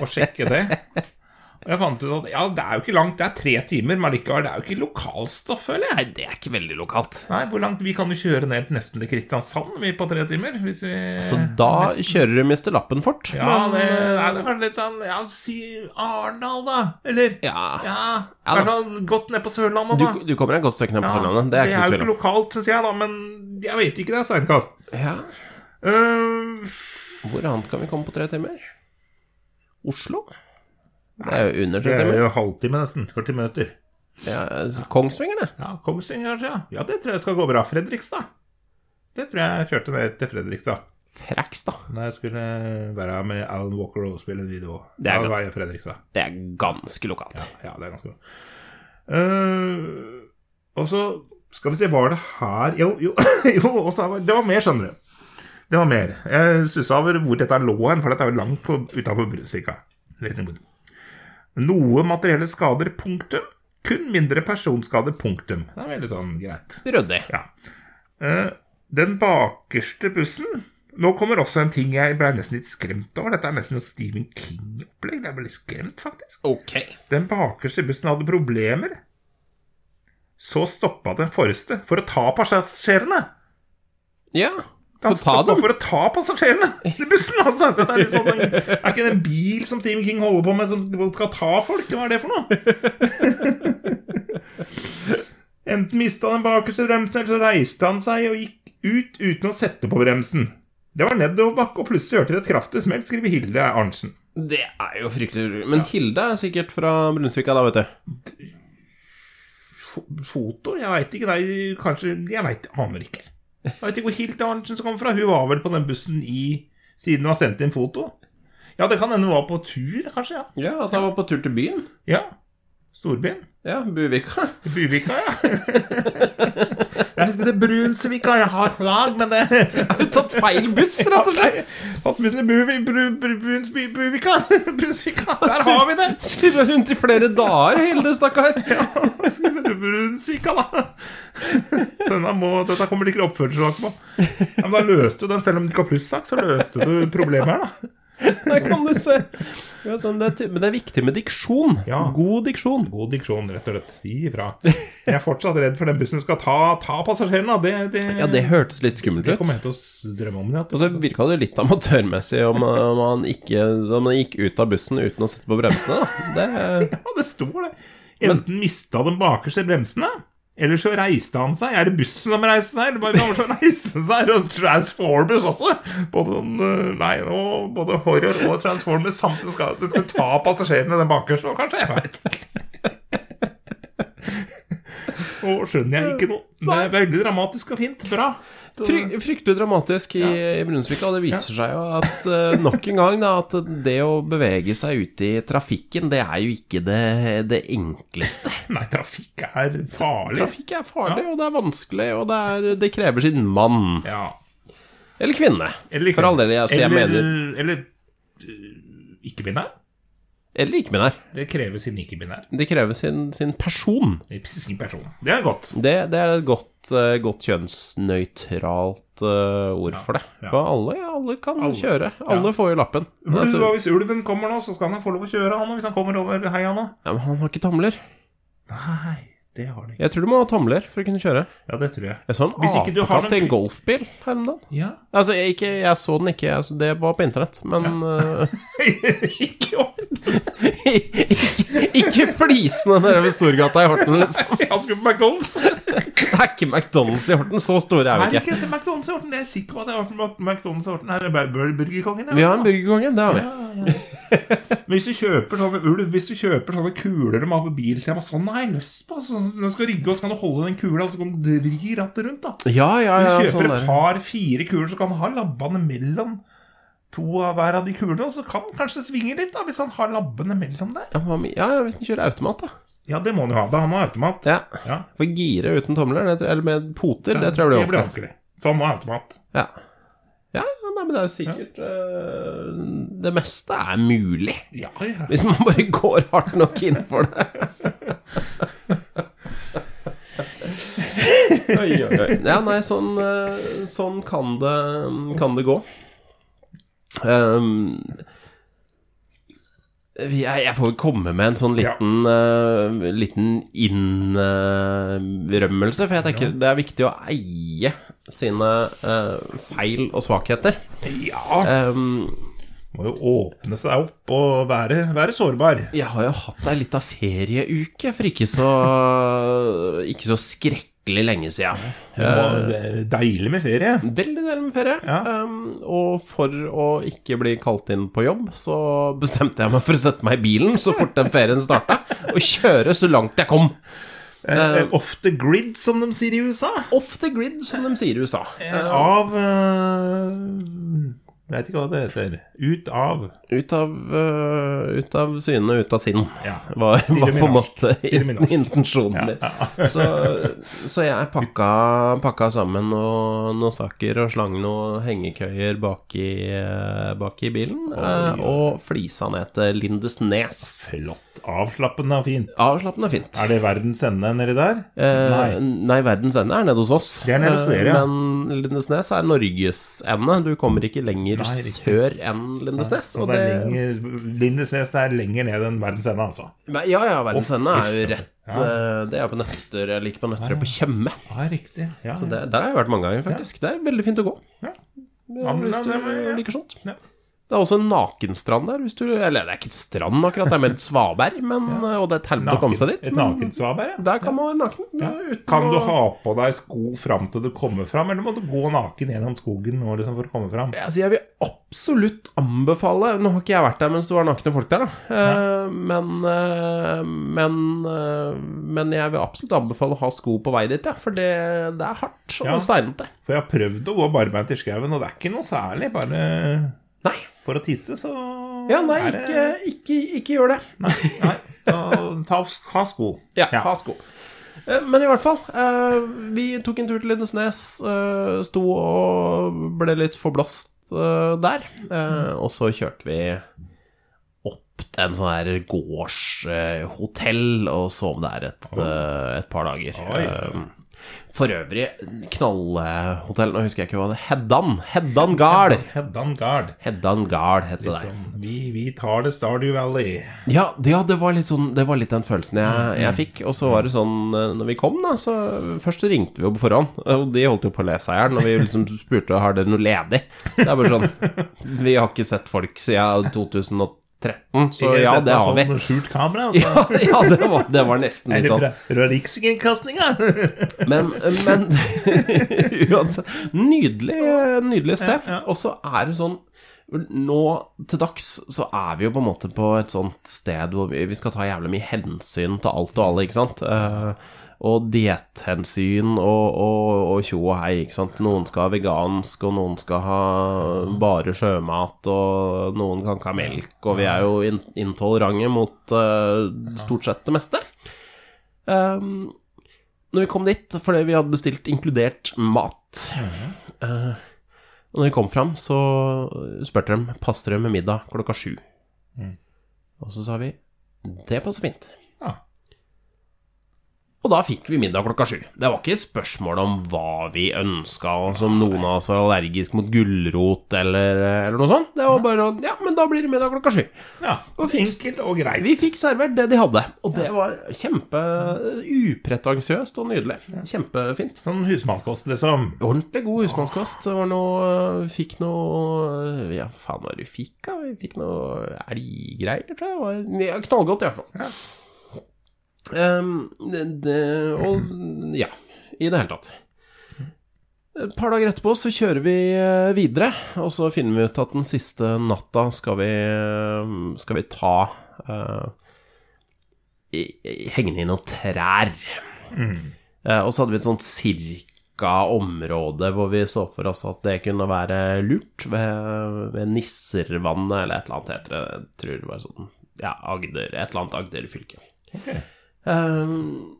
og sjekke det. Og jeg fant ut at ja, det er jo ikke langt, det er tre timer, men likevel, det er jo ikke lokalstoff, føler jeg.
Nei, det er ikke veldig lokalt.
Nei, hvor langt, Vi kan jo kjøre ned til nesten til Kristiansand vi på tre timer. Hvis vi
Så da kjører du Mr. Lappen fort.
Ja, det, nei, det er kanskje litt sånn Ja, si Arendal, da. Eller
Ja.
Ja,
Ja,
kanskje godt ned på Sørlandet,
Du,
da.
du kommer et godt stykke ned på
Ja,
Sørlandet. Det er ikke
jo ikke lokalt, syns jeg, da, men jeg vet ikke, det er steinkast.
Ja.
Uh,
Hvor annet kan vi komme på tre timer? Oslo? Det er jo under
det er jo halvtime, nesten. 40 minutter.
Ja, Kongsvinger, det.
Ja, Kongsvinger, kanskje? Ja. ja, det tror jeg skal gå bra. Fredrikstad. Det tror jeg kjørte ned til Fredrikstad.
Frekstad.
Da jeg skulle være med Alan Walker og spille en video.
Det er
da var jeg Fredrikstad.
Det er ganske lokalt.
Ja, ja, det er ganske lokalt. Uh, og så skal vi se, var det her Jo, jo, [laughs] jo også, det var mer, skjønner du. Det var mer. Jeg stussa over hvor dette lå hen, for dette er jo langt utafor Brunsvika. Noe materielle skader, punktum. Kun mindre personskader, punktum. Det er veldig sånn greit.
Ryddig.
Ja. Eh, den bakerste bussen Nå kommer også en ting jeg ble nesten litt skremt over. Dette er nesten noe Stephen King-opplegg. Jeg ble litt skremt, faktisk.
Ok.
Den bakerste bussen hadde problemer. Så stoppa den forreste for å ta passasjerene.
Ja,
Han
få
stoppa for å ta passasjerene [laughs] i bussen, altså! Dette er, sånn, er ikke det en bil som Stephen King holder på med, som skal ta folk? Hva er det for noe? [laughs] Enten mista den bakerste bremsen, eller så reiste han seg og gikk ut uten å sette på bremsen. Det var nedoverbakke, og plutselig hørte de et kraftig smell, skriver Hilde Arntzen.
Det er jo fryktelig urolig. Men Hilde er sikkert fra Brunsvika, da, vet du.
Foto? Jeg veit ikke. Nei, kanskje Jeg vet, aner ikke. Jeg vet ikke hvor Hilt Arntzen kommer fra. Hun var vel på den bussen i Siden hun har sendt inn foto. Ja, det kan hende hun var på tur, kanskje. Ja.
Ja, at han var på tur til byen.
ja. Storbyen.
Ja, Buvika. [laughs]
Buvika, ja. Jeg skulle til Brunsvika. Jeg har flagg, men det
Har du tatt feil buss, rett og slett?
Tatt bussen i Buvi, Bru, Bru, Brunsby, Buvika. [laughs] Brunsvika. Der har vi det!
Surra rundt i flere dager, Hilde, stakkar.
ja, skulle til Brunsvika, da. Denne må, dette kommer det ikke oppførselssak på. Ja, men da løste du den, selv om det ikke har plussak, så løste du problemet her, da.
Der kan du se. Ja, sånn, det er, men det er viktig med diksjon.
Ja.
God diksjon.
God diksjon, rett og slett. Si ifra. Jeg er fortsatt redd for den bussen skal ta, ta passasjerene. Det, det,
Ja, det hørtes litt skummelt
det
ut.
kommer jeg til å drømme om. Ja.
Og så virka det litt amatørmessig om, om, han ikke, om han gikk ut av bussen uten å sette på bremsene. Da. Det,
Ja, det står det. Enten mista den bakerste bremsene, eller så reiste han seg. Er det bussen som reiste seg, eller bare så reiste han seg? Og Transformers også. Både, sånn, øh, nei, både horror og Transformers samtidig skal skal ta passasjerene den bakerste, kanskje, jeg veit ikke. Og skjønner jeg ikke noe. Det er veldig dramatisk og fint. Bra.
Fry, fryktelig dramatisk i, i Brunsvika, og det viser seg jo at eh, nok en gang da, at det å bevege seg ute i trafikken, det er jo ikke det, det enkleste. [laughs]
Nei, trafikk er farlig.
Trafikk er farlig, og det er vanskelig, og det, er, det krever sin mann.
Ja.
Eller kvinne.
Eller,
For all del, altså, jeg mener
eller øh, ikke-binær.
Eller ikke-binær.
Det krever sin ikke-binær.
Det krever sin, sin person.
Sin person. Det er godt.
Det, det er et godt, eh, godt kjønnsnøytralt eh, ord for det.
ja.
For alle, alle kan
Alle.
kjøre. Alle får jo lappen.
Men
Altså,
hvis ulven kommer nå, så skal han få lov å kjøre han hvis han kommer over heia nå?
ja, men han har ikke tomler.
Nei, Det har de ikke.
Jeg tror du må ha tomler for å kunne kjøre.
Ja, det tror jeg.
Jeg så en
Hvis ikke du har
apekatt i
sånn-
en golfbil her om dagen.
Ja.
Altså, jeg, ikke, jeg så den ikke, altså, det var på internett, men eh,
ikke [laughs] ordentlig.
ikke, ikke flisene nede ved Storgata i Horten, liksom. [laughs]
Jeg skulle på McDonald's.
Det er ikke McDonald's i Horten, så store er
Er
vi
det
ikke.
ikke dette McDonald's i Horten? Det er sikker på at det er Horten- McDonald's i Horten. Her er Bur- Burgerkongen. ja.
Vi har en burgerkonge, det har vi.
Hvis du kjøper sånne ulv Hvis du kjøper sånne kuler de har på biltema Sånn har jeg lyst på. Sånn, når du skal rigge, og så kan du holde den kula, og så kan du vri rattet rundt. da
Ja, ja,
Du kjøper
sånn
et
der.
par-fire kuler, så kan du ha labbene mellom to av hver av de kulene. Og så kan den kanskje svinge litt, da hvis han har labbene mellom der.
Ja, hva med- ja, ja, hvis den kjører automat, da.
Ja, det må han jo ha. Da har han automat.
Ja.
Ja,
For gire uten tomler, det, eller med poter, det tror jeg blir vanskelig.
vanskelig. Så han må ha automat.
Ja. Ja, ja, nei, men det er jo sikkert eh, Det meste er mulig.
Ja, ja.
Hvis man bare [laughs] går hardt nok inn for det. [laughs] oi, oi, oi. [laughs] Ja, nei, sånn, eh, sånn kan, det, kan det gå. Um, jeg, får komme med en sånn liten, eh, liten innrømmelse, for jeg tenker det er viktig å eie sine uh, feil og svakheter.
ja.
Um,
Må jo åpne seg opp og være, være sårbar.
Jeg har jo hatt ei lita ferieuke for ikke så Ikke så skrekkelig lenge siden.
Er deilig med ferie.
Veldig deilig med ferie.
Ja.
Um, og for å ikke bli kalt inn på jobb, så bestemte jeg meg for å sette meg i bilen så fort den ferien starta, og kjøre så langt jeg kom.
Uh, off the grid, som de sier i USA.
Off the grid, som de sier i USA.
Uh, av uh, Veit ikke hva det heter. Ut av
Ut av, uh, ut av syne, ut av sinn.
Ja.
Var, var på en måte [laughs] intensjonen min. Ja. Ja. Så, så jeg pakka, pakka sammen noen noe saker og slang noen hengekøyer bak i, eh, bak i bilen. eh, Og flisa ned til Lindesnes.
Flott. Avslappende og fint.
Avslappende fint.
Er det verdens ende nedi der?
Eh,
Nei.
nei. verdens ende er nede hos oss.
Det er nede hos dere, ja.
Men Lindesnes er Norges ende. Du kommer ikke lenger
Nei,
sør enn Lindesnes.
Så det er lenger, Lindesnes er lenger ned enn verdens ende, altså.
Nei, Ja, ja, verdens ende er jo rett
ja.
eh, Det er på Nøtter Jeg liker på Nøtterøy på Tjøme.
Ja, riktig. Ja,
Så det, der har jeg vært mange ganger, faktisk. Det er veldig fint å gå.
Ja.
Ja,
men
hvis du liker sånt.
Ja.
Det er også en nakenstrand der, du Eller det er ikke et strand, akkurat, det er mer et svaberg, men, ja. og det er et helvete å komme seg dit.
Et nakensvaberg, ja.
Der kan man være naken. uten
Kan du
å-
ha på deg sko fram til du kommer fram, eller må du gå naken gjennom skogen nå liksom for å komme fram?
Altså, jeg vil absolutt anbefale Nå har ikke jeg vært der mens det var nakne folk der, da. Eh, men, eh, men, eh, men jeg vil absolutt anbefale å ha sko på vei dit, ja, for det, det er hardt og
Ja.
steinete.
For jeg har prøvd å gå barbeint i skauen, og det er ikke noe særlig. Bare
Nei.
For å tisse, så
Ja, nei,
det-
ikke, ikke, ikke gjør det.
Nei, nei. Ta, ta, ha sko.
Ja, ha sko. Eh, Men i hvert fall, eh, vi tok en tur til Lindesnes, eh, sto og ble litt forblåst der. Og så kjørte vi opp til en sånn her gårdshotell og sov der et, et par dager.
Oi.
For øvrig, knallhotell, nå husker jeg ikke hva det Heddan. Heddan Gard.
Heddan Gard.
Heddan Gard heter det.
Liksom, vi, vi tar det Stardew Valley.
Ja, det, ja det, var litt sånn, det var litt den følelsen jeg, jeg fikk. Og så var det sånn eh, når vi kom, da så Først ringte vi jo på forhånd, og de holdt jo på å le seg i hjel når vi liksom spurte har dere noe ledig. Det er bare sånn Vi har ikke sett folk siden 2013, så ja, det har vi.
Sånn skjult kamera. [laughs] altså.
Ja, ja det, var, det var nesten litt sånn.
fra, Rikskringkastinga? [laughs]
Men, men [laughs] uansett Nydelig, nydelig sted. Og så er det sånn nå til dags så er vi jo på en måte på et sånt sted hvor vi, vi skal ta jævlig mye hensyn til alt og alle, ikke sant. Eh, og dietthensyn og, og, og tjo og hei, ikke sant. Noen skal ha vegansk, og noen skal ha bare sjømat, og noen kan ikke ha melk, og vi er jo in intolerante mot uh, stort sett det meste. Um, når vi kom dit, fordi vi hadde bestilt inkludert mat uh, Og når vi kom fram, så spurte de passer det med middag klokka sju. Og så sa vi det passer fint. Og da fikk vi middag klokka sju. Det var ikke spørsmål om hva vi ønska, som noen av oss var allergisk mot gulrot eller, eller noe sånt. Det var bare Ja, men da blir det middag klokka sju.
Ja, og Enkelt og greit.
Vi fikk servert det de hadde, og det var kjempe upretensiøst og nydelig. Kjempefint.
Sånn husmannskost, liksom.
Ordentlig god husmannskost. Det var noe Fikk noe Ja, faen hva var det vi fikk, da? Vi fikk noe elggreier, tror jeg. Det var knallgodt, i hvert fall.
Ja.
Um, det, det, og ja, i det hele tatt. Et par dager etterpå så kjører vi eh, videre, og så finner vi ut at den siste natta skal vi, skal vi ta uh, i, Henge i noen trær. Eh, og så hadde vi et sånt cirka område hvor vi så for oss at det kunne være lurt, ved, ved Nisservannet eller et eller annet heter det. Jeg tror det var sånn Ja, Agder, et eller annet Agder-fylke.
Ok.
Ehm,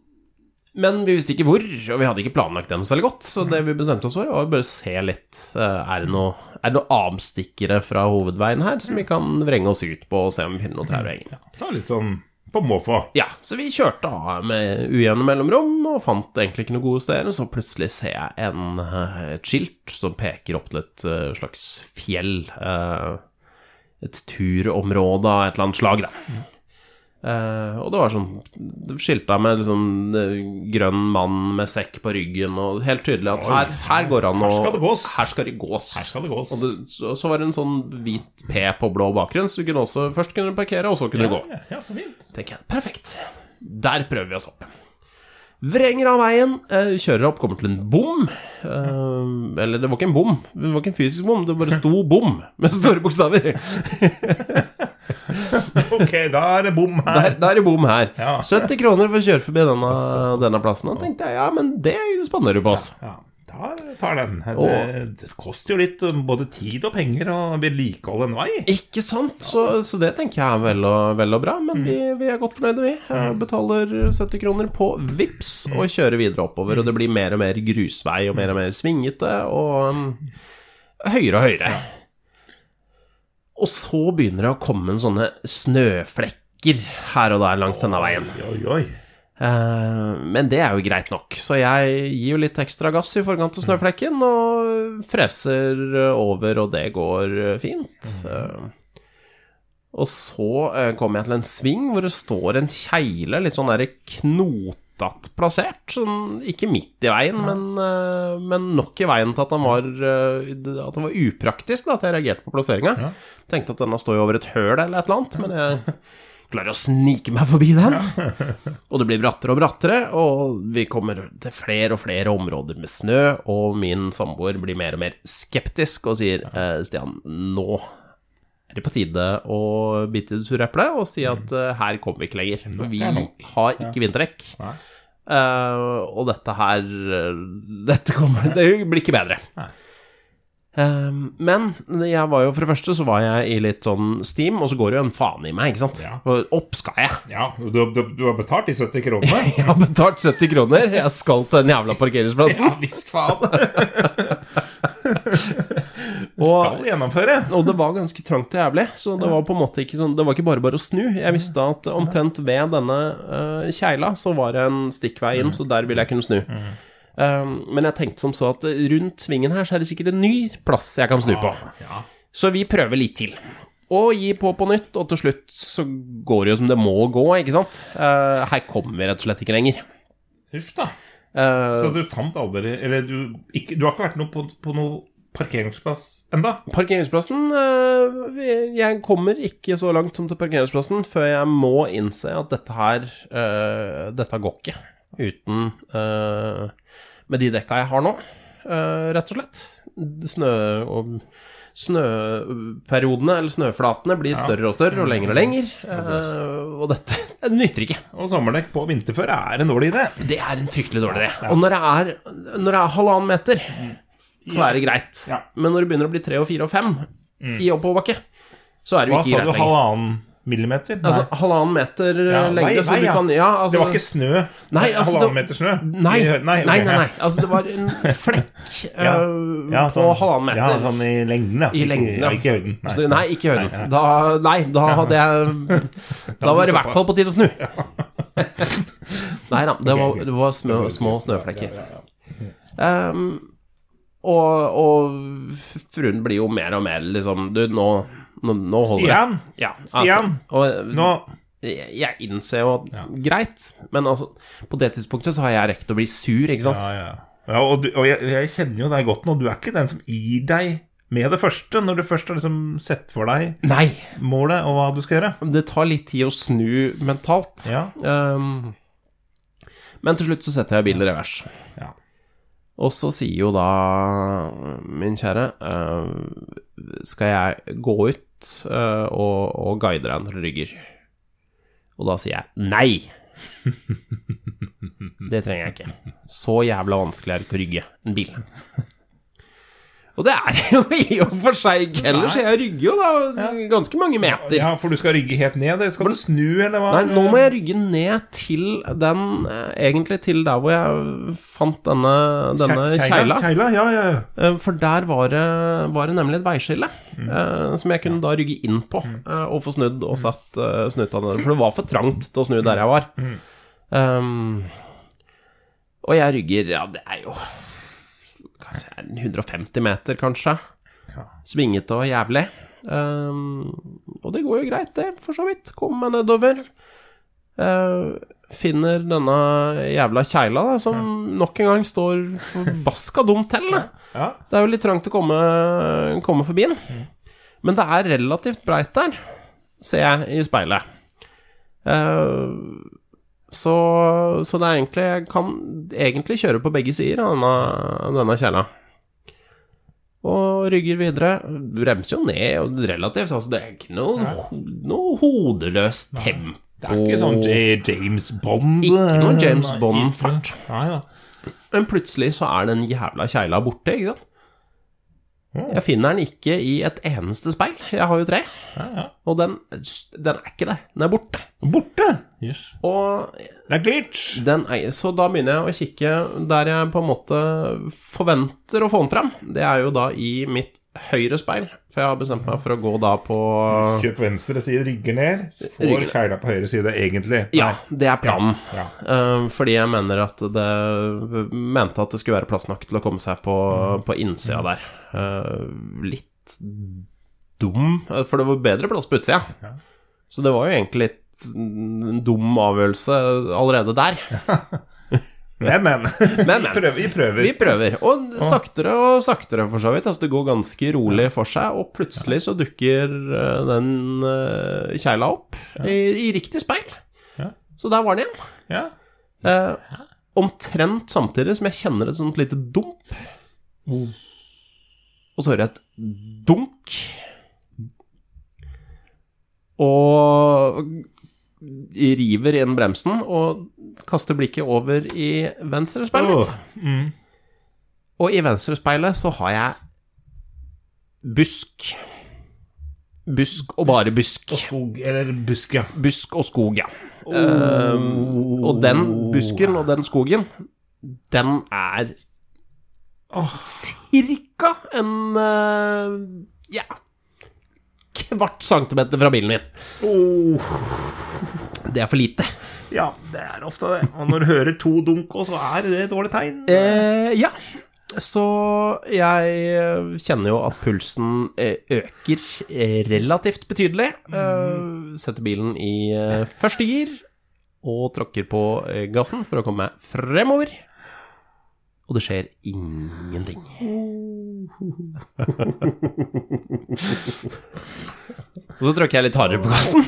men vi visste ikke hvor, og vi hadde ikke planlagt det noe særlig godt. Så det vi bestemte oss for, var å bare se litt. eh, Er det noe, er det noe avstikkere fra hovedveien her som vi kan vrenge oss ut på og se om vi finner noe trær å henge?
Det var litt sånn på måfå.
Ja, så vi kjørte av med ujevne mellomrom og fant egentlig ikke noe gode steder. Så plutselig ser jeg en, eh, et skilt som peker opp til et eh, slags fjell. eh, Et turområde av et eller annet slag, da. Eh, og det var sånn skilta med liksom grønn mann med sekk på ryggen, og helt tydelig at her, her går han og
Her skal det gås.
Her skal det gås.
Skal det gås.
Og det, så, så var det en sånn hvit P på blå bakgrunn, så du kunne også først kunne du parkere, og så kunne du gå.
Ja, ja, så fint.
Tenker jeg, perfekt. Der prøver vi oss opp. Vrenger av veien, eh, kjører opp, kommer til en bom. Eh, eller det var ikke en bom, det var ikke en fysisk bom, det bare sto bom med store bokstaver. [laughs]
Ok, da er det bom her.
Der, der er bom her.
Ja.
70 kroner for å kjøre forbi denne, denne plassen. Og tenkte jeg, ja, men det spanner du på oss.
Ja, da tar den. Det, det koster jo litt både tid og penger å vedlikeholde en vei.
Ikke sant? Så, så det tenker jeg er vel og, vel og bra. Men vi, vi er godt fornøyde, vi. Mm. betaler 70 kroner på VIPS og kjører videre oppover. Og det blir mer og mer grusvei og mer og mer svingete og um, høyere og høyere. Og så begynner det å komme en sånne snøflekker her og der langs denne veien.
Oi, oi, oi.
Eh, men det er jo greit nok, så jeg gir jo litt ekstra gass i forkant av snøflekken og freser over, og det går fint. Eh, og så eh, kommer jeg til en sving hvor det står en kjegle, litt sånn derre knotete plassert. Sånn, ikke midt i veien, men, eh, men nok i veien til at han var, eh, at han var upraktisk, da, at jeg reagerte på plasseringa.
Ja.
Tenkte at denne står jo over et høl eller et eller annet, men jeg klarer å snike meg forbi den. [laughs] Og det blir brattere og brattere, og vi kommer til flere og flere områder med snø, og min samboer blir mer og mer skeptisk og sier eh, Stian, nå er det på tide å bite i det sure eplet og si at eh, her kommer vi ikke lenger. For vi har ikke vinterdekk. Eh, og dette her eh, Dette kommer Det blir ikke bedre. Eh, men jeg var jo for det første så var jeg i litt sånn steam, og så går det jo en faen i meg, ikke sant.
Ja.
Opp skal jeg.
Ja, du, du, du har betalt de 70 kronene? [laughs]
Jeg har betalt 70 kroner. Jeg skal til den jævla parkeringsplassen. [laughs]
Ja visst faen. [laughs]
Og,
Skal gjennomføre.
og det var ganske trangt og jævlig, så det var på en måte ikke sånn Det var ikke bare bare å snu. Jeg visste at omtrent ved denne uh, kjeila så var det en stikkvei inn, så der ville jeg kunne snu. Um, men jeg tenkte som så at rundt svingen her så er det sikkert en ny plass jeg kan snu på.
Ja.
Så vi prøver litt til. Og gi på på nytt, og til slutt så går det jo som det må gå, ikke sant? Uh, her kommer vi rett og slett ikke lenger.
Uff da.
Uh,
Så du fant aldri Eller du, ikke, du har ikke vært noe på, på noe parkeringsplass enda?
Parkeringsplassen eh, Jeg kommer ikke så langt som til parkeringsplassen før jeg må innse at dette her eh, Dette går ikke uten eh, Med de dekka jeg har nå, rett og slett. Snø og Snøperiodene, eller snøflatene, blir større og større og lengre og lengre. eh, og dette det [laughs] nytter ikke.
Og sommerdekk på vinterføre er en dårlig idé.
Det er en fryktelig dårlig idé. Og når det er, når det er halvannen meter, så er det greit.
Ja.
Men når det begynner å bli tre og fire og fem i oppoverbakke, så er det jo
Hva
ikke
sa
greit
du? Halvannen millimeter? Nei.
Altså halvannen meter
Ja,
lengde,
Nei,
du
ja.
kan Ja, altså
det var ikke snø?
Nei, altså,
halvannen meter snø?
Nei, nei, nei, nei. Altså, det var en [laughs] flekk
Ja. ja, sånn,
på halvannen meter.
Ja, sånn i lengden, ja.
I lengden,
ja. Ikke i høyden.
Nei, det- Nei, ikke i høyden. Da, nei, da hadde jeg [laughs] Da var det i hvert fall på tide å snu. [laughs] Nei da, det, var, det var små, små snøflekker. Ehm, og, og fruen blir jo mer og mer liksom Du, nå, nå, nå holder.
Stian,
Ja,
Stian,
Altså, og
nå
jeg, innser jo at
Ja.
Greit, men altså På det tidspunktet så har jeg rekt å bli sur, ikke sant?
Ja, ja. ja og du, og jeg, jeg kjenner jo deg godt nå. Du er ikke den som gir deg med det første, når du først har liksom sett for deg
Nei!
målet og hva du skal gjøre.
Det tar litt tid å snu mentalt.
Ja.
Ehm, men til slutt så setter jeg bilen i revers.
Ja.
Og så sier jo da min kjære eh, Skal jeg gå ut eh, og, og guide deg til Rygger? Og da sier jeg nei. [laughs] Det trenger jeg ikke. Så jævla vanskelig er det ikke å rygge en bil. Og det er jo [laughs] i og for seg ikke heller, så jeg rygger jo da ganske mange meter.
ja, for du skal rygge helt ned? Skal du snu, eller hva?
Nei, nå må jeg rygge ned til den eh, Egentlig til der hvor jeg fant denne, denne
Kje-
kjeila.
Kjeila, ja, ja. ja.
Eh, For der var det, var det nemlig et veiskille mm. som jeg kunne da rygge inn på eh, og få snudd og satt uh, snuta ned. For det var for trangt til å snu der jeg var. Um, og jeg rygger Ja, det er jo 150 meter, kanskje. Svingete og jævlig. Um, og det går jo greit, det, for så vidt. Kommer meg nedover. Uh, finner denne jævla kjeila, da, som nok en gang står forbaska dumt til.
Ja.
Det er jo litt trangt å komme, komme forbi den. Men det er relativt breit der, ser jeg i speilet. Eh, så, så det er egentlig Jeg kan egentlig kjøre på begge sider av denne, denne kjela. Og rygger videre. Bremser jo ned og relativt. Altså, det er ikke noe, noe hodeløst tempo.
Det er ikke sånn James Bond
Ikke noe James Bond-fart. Men plutselig så er den jævla kjegla borte, ikke sant? Jeg finner den ikke i et eneste speil. Jeg har jo tre. Og den, den er ikke det. Den er borte.
Borte! Jøss.
Og
Det er glitch!
den er, så da begynner jeg å kikke der jeg på en måte forventer å få den fram. Det er jo da i mitt høyre speil. For jeg har bestemt meg for å gå da på
Kjøp venstre side, rygger ned. Får kjeila på høyre side, egentlig.
Ja, det er planen.
Ja.
Ja. fordi jeg mener at det Mente at det skulle være plass nok til å komme seg på, på innsida der. Eh, litt dum, eh, for det var bedre plass på utsida.
Ja.
Så det var jo egentlig litt en dum avgjørelse allerede der. [laughs]
Men, men. [laughs]
Men, men.
Vi prøver. Vi prøver.
Vi prøver. Og saktere og saktere, for så vidt. Altså, det går ganske rolig for seg, og plutselig så dukker eh, den uh, kjeila opp i, i riktig speil.
Ja.
Så der var den igjen.
Ja.
Uh, omtrent samtidig som jeg kjenner et sånt lite dump. Og så hører jeg et dunk. Og river inn bremsen og kaster blikket over i venstre speil mitt.
Åh, mm.
Og i venstre speilet så har jeg busk. Busk og bare busk.
Og skog, eller busk, ja.
Busk og skog, ja. Ehm, og den busken og den skogen, den er cirka en uh, ja kvart centimeter fra bilen min.
Oh.
Det er for lite.
Ja, det er ofte det. Og når du hører to dunk så er det et dårlig tegn.
Eh, ja. Så jeg kjenner jo at pulsen eh, øker eh, relativt betydelig. Eh, setter bilen i første gir og tråkker på gassen for å komme meg fremover. Og det skjer ingenting. [laughs] Og så tråkker jeg litt hardere på gassen.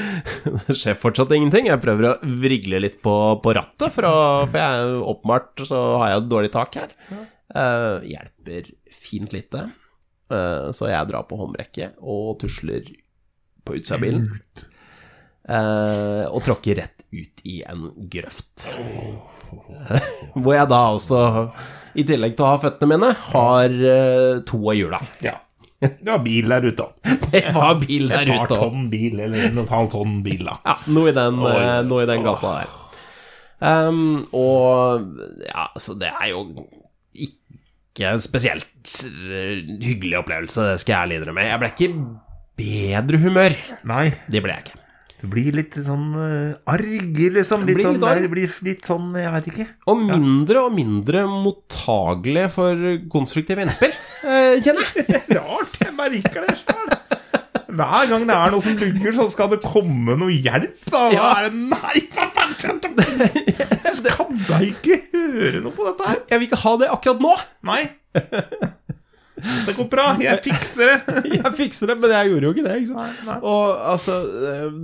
[laughs] Det skjer fortsatt ingenting. Jeg prøver å vrigle litt på, på rattet, for, å, for jeg åpenbart så har jeg dårlig tak her. Uh, hjelper fint lite. Uh, så jeg drar på håndbrekket og tusler på utsida av bilen. Uh, og tråkker rett ut i en grøft. Hvor jeg da også, i tillegg til å ha føttene mine, har uh, to av hjula.
Ja. Det har bil der ute. [laughs]
Det var bil der
Et par
ute
tonn bil, eller en og et halvt tonn bil, da.
Ja, noe i den,
Oi.
eh, noe i den gata der. Um, og ja, så det er jo ikke en spesielt eh, hyggelig opplevelse, det skal jeg ærlig innrømme. Jeg ble ikke bedre humør.
Nei,
Det ble jeg ikke.
Du blir litt sånn uh, arg, liksom. Litt,
Blir
sånn,
litt arg.
blir litt sånn, jeg veit ikke.
Og mindre og mindre mottagelig for konstruktive innspill, eh, kjenner jeg. [laughs]
Rart, jeg merker det sjøl. Hver gang det er noe som lugger, så skal det komme noe hjelp, da.
Ja.
er det? Nei, pappa! [laughs] skal da ikke høre noe på dette her.
Jeg vil ikke ha det akkurat nå.
Nei. Det går bra. Jeg fikser det. [laughs]
Jeg fikser det, men jeg gjorde jo ikke det. ikke sant?
nei.
Og altså,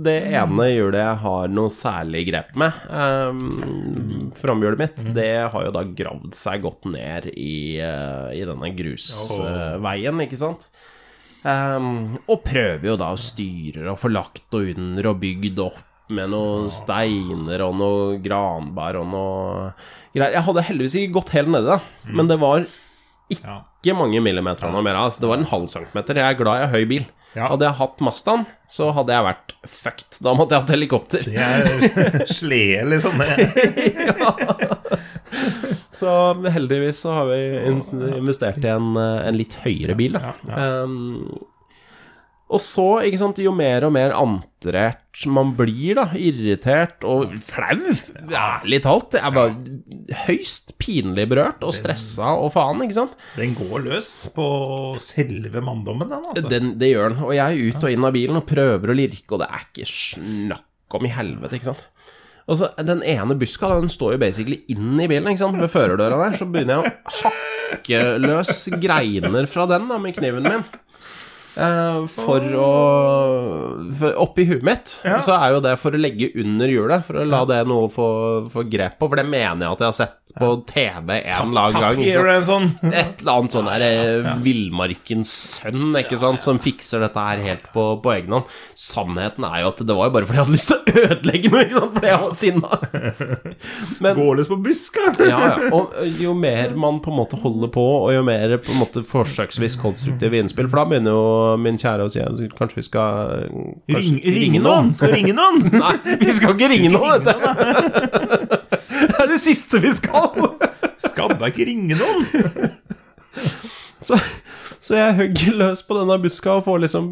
det ene hjulet jeg har noe særlig grep med, um, framhjulet mitt, det har jo da gravd seg godt ned i, eh, i denne grusveien, ikke sant? Um, og prøver jo da å styre og få lagt og under og bygd opp med noen steiner og noe granbær og noe greier. Jeg hadde heldigvis ikke gått helt nedi, da, men det var. Ikke mange millimeter av noe mer. Altså, det var en halv centimeter. Jeg er glad jeg har høy bil.
Ja.
Hadde jeg hatt Mazdaen, så hadde jeg vært fucked. Da måtte jeg hatt helikopter.
Jeg er [laughs] slede, liksom. [laughs]
Så heldigvis så har vi investert i en, eh, en litt høyere bil, da. Um, og så, ikke sant, jo mer og mer antrert man blir, da, irritert og flau, ærlig talt, jeg bare høyst pinlig berørt og stressa og faen, ikke sant.
Den går løs på selve manndommen, den, altså.
Den, det gjør den. Og jeg er ut og inn av bilen og prøver å lirke, og det er ikke snakk om i helvete, ikke sant. Og så Den ene buska den står jo basically inn i bilen, ikke sant, ved førerdøra der. Så begynner jeg å hakke løs greiner fra den da, med kniven min. Eh, for å for Oppi huet mitt så er jo det for å legge under hjulet, for å la det noe få, få grep på. For det mener jeg at jeg har sett på TV en eller annen gang. ikke
sånn
Et eller annet sånn der ja. Villmarkens sønn, ikke sant, som fikser dette her helt på, på egen hånd. Sannheten er jo at det var jo bare fordi jeg hadde lyst til å ødelegge noe, ikke sant, fordi jeg var sinna. [laughs] Men
Gå løs på buska!
ja, ja. Og jo mer man på en måte holder på, og jo mer på en måte forsøksvis konstruktive innspill, for da begynner jo min kjære og si at kanskje vi skal kanskje,
Ring, ringe noen! Skal vi ringe noen? [laughs]
Nei, vi skal ikke ringe noen, vet du. [laughs] Det er det siste vi skal. [laughs]
Skal da ikke ringe noen?
Så, så jeg hogger løs på denne buska og får liksom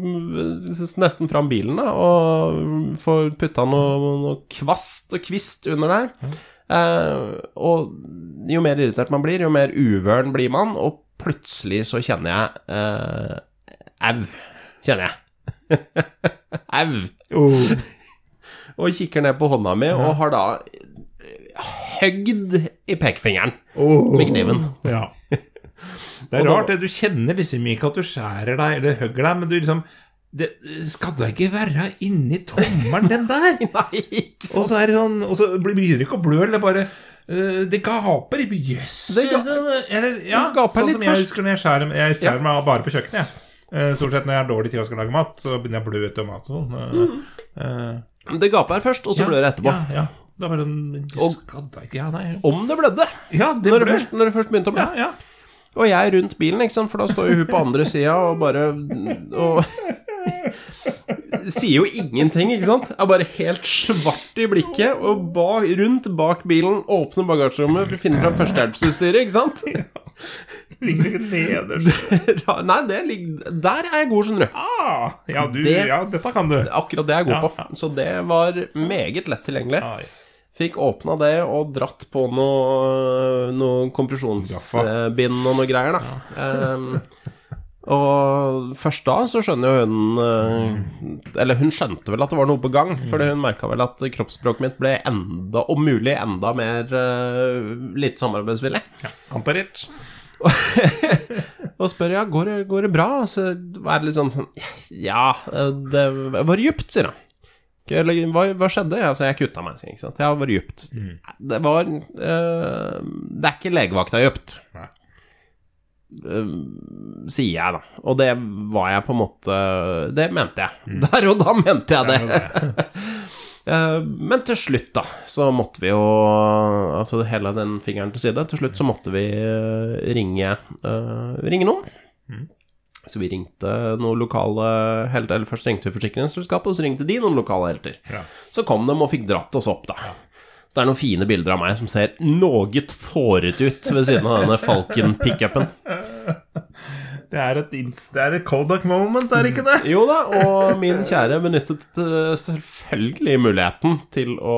nesten fram bilen, da, og får putta noe, noe kvast og kvist under der. Uh, og jo mer irritert man blir, jo mer uvøren blir man, og plutselig så kjenner jeg eh, Au, kjenner jeg. [laughs] Au.
Oh.
Og kikker ned på hånda mi, og har da høgd i pekefingeren
Oh.
med kniven.
Ja. Det er
da-
rart, det. Du kjenner liksom ikke at du skjærer deg eller hogger deg, men du liksom det skal da ikke være inni tommelen, den der? [laughs]
Nei, ikke sant.
Og så er det sånn Og så begynner det ikke å blø, eller bare uh, Det gaper. Jøss.
Det ga-
Eller, ja,
Det gaper
sånn
litt
som jeg
først.
husker når jeg skjærer Jeg skjærer meg bare på kjøkkenet. Eh, Stort sett når jeg har dårlig tid og skal lage mat, så begynner jeg å blø etter mat og sånn. Mm. eh,
Det gaper først, og så blør det etterpå.
Ja, ja. Det bare en
Og-
Ja, nei.
Om det blødde!
Ja, det
Når det, først, når det først begynte å blø.
Ja, ja.
Og jeg rundt bilen, ikke sant, for da står jo hun på andre sida og bare Og sier jo ingenting, ikke sant. Er bare helt svart i blikket, og ba, rundt bak bilen åpner bagasjerommet for å finne fram førstehjelpsutstyret, ikke sant. [laughs]
Ligger det nederst.
Nei, det ligger Der er jeg god, skjønner.
Ah, ja, du,
Det-
ja, dette kan du.
Akkurat det er jeg god
Ja,
på. Så det var meget lett tilgjengelig.
Ai.
Fikk åpna det og dratt på noe, noe kompresjonsbind og noe greier, da. Um, og først da så skjønner jo hun eh, Eller hun skjønte vel at det var noe på gang, fordi hun merka vel at kroppsspråket mitt ble enda, om mulig, enda mer uh, litt samarbeidsvillig.
Antarit. [laughs]
Og spør ja, går det, går det bra? Så er det litt sånn sånn Ja, det var dypt, sier han. Hva, hva skjedde? Ja, så jeg kutta meg, jeg, ikke sant. Det var dypt. Det var uh, Det er ikke legevakta dypt.
Nei.
Eh, sier jeg, da. Og det var jeg på en måte Det mente jeg. [laughs] Der og da mente jeg det. Eh, [laughs] Men til slutt, da, så måtte vi jo Altså hele den fingeren til side. Til slutt så måtte vi eh, ringe eh, Ringe noen. Så vi ringte noen lokale helter. Eller først ringte vi forsikringsselskapet, og så ringte de noen lokale helter.
Ja.
Så kom de og fikk dratt oss opp, da. Så det er noen fine bilder av meg som ser noe fåret ut ved siden av denne Falcon-pickupen. [laughs]
Det er et, det er et Kodak moment, er det ikke det?
Jo da, og min kjære benyttet eh, selvfølgelig muligheten til å,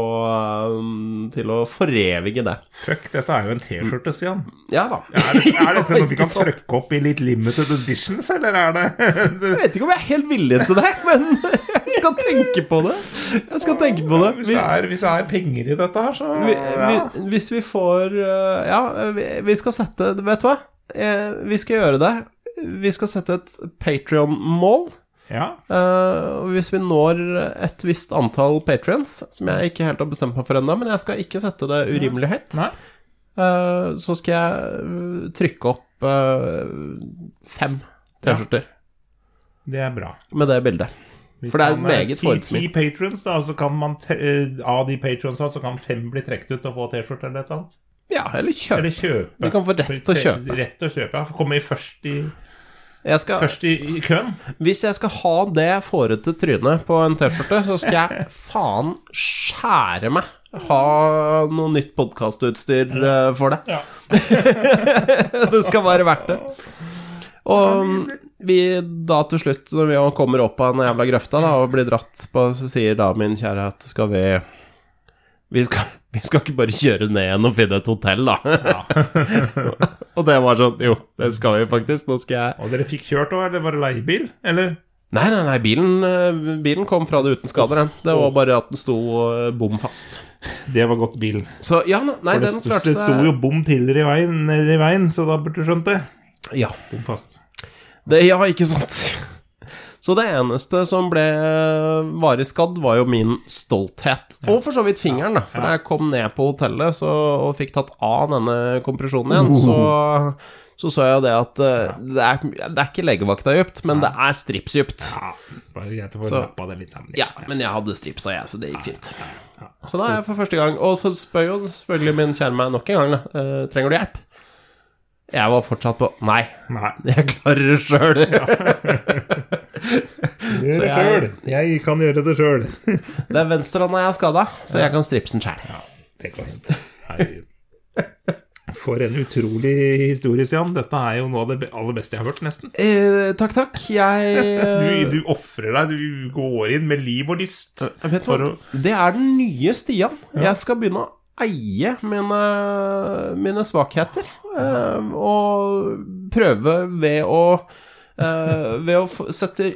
um, til å forevige det.
Fuck, dette er jo en T-skjorte, Stian.
Ja da.
Er, det, er dette [laughs] noe vi kan trykke opp i litt limited editions, eller er det [laughs]
Jeg vet ikke om jeg er helt villig til det, men [laughs] jeg skal tenke på det. Jeg skal tenke på det. Vi,
er, hvis det er penger i dette her, så ja.
vi, hvis vi får uh, Ja, vi, vi skal sette Vet du hva? Eh, Vi skal gjøre det. Vi skal sette et Patrion-mål.
ja.
Uh, hvis vi når et visst antall patrions, som jeg ikke helt har bestemt meg for ennå, men jeg skal ikke sette det urimelig høyt, eh, så skal jeg eh, trykke opp uh, fem T-skjorter
Det er bra.
med det bildet.
Hvis
For det er
man
meget forhåndsmil.
Ti patrons, da, så kan man av de patrons så kan fem bli trukket ut og få T-skjorte eller et eller annet.
Ja, eller kjøpe.
Eller kjøpe.
Du kan få rett til å kjøpe.
Rett å kjøpe, ja. Komme i først i,
skal,
først i, i køen.
hvis jeg skal ha det fårete trynet på en T-skjorte, så skal jeg [laughs] faen skjære meg. Ha noe nytt podkastutstyr eh, for det.
Ja. [laughs]
det skal være verdt det. Og vi da til slutt, når vi kommer opp av den jævla grøfta da, og blir dratt på, så sier da min kjære at skal vi vi skal, vi skal ikke bare kjøre ned igjen og finne et hotell, da. [laughs] og det var sånn Jo, det skal vi faktisk. Nå skal jeg
Og dere fikk kjørt òg, eller var det leiebil? Eller?
Nei, nei, nei, bilen, eh, bilen kom fra det uten skader, den. Det var bare at den sto eh, bom fast.
Det var godt bilen.
Så ja, nei,
For
den klarte
det sto jo bom tidligere i veien, nede i veien, så da burde du skjønt det.
Ja.
Bom fast.
Det, ja, ikke sant? Så det eneste som ble varig skadd, var jo min stolthet. Og for så vidt fingeren, da. For da jeg kom ned på hotellet så, og fikk tatt av denne kompresjonen igjen, så, så så jeg det at uh, det er, det er ikke legevakta dypt, men det er stripsdypt.
Ja, bare greit å få rappa det litt sammen.
Ja, men jeg hadde stripsa, jeg, så det gikk fint. Så da er jeg for første gang Og så spør jo selvfølgelig min kjære meg nok en gang, da. Uh, trenger du hjelp? Jeg var fortsatt på Nei,
Nei.
jeg klarer det sjøl. [laughs]
Gjør det sjøl. Jeg kan gjøre det sjøl. [laughs]
Det er venstrehånda jeg har skada, så jeg kan stripse den sjæl.
Det går fint. For en utrolig historie, Stian. Dette er jo noe av det aller beste jeg har hørt, nesten.
Eh, takk, takk. Jeg [laughs]
Du, du ofrer deg. Du går inn med liv og lyst.
Eh, Vet du hva? Det er den nye Stian. Jeg skal begynne å eie mine, mine svakheter. eh, og prøve ved å eh, ved å sette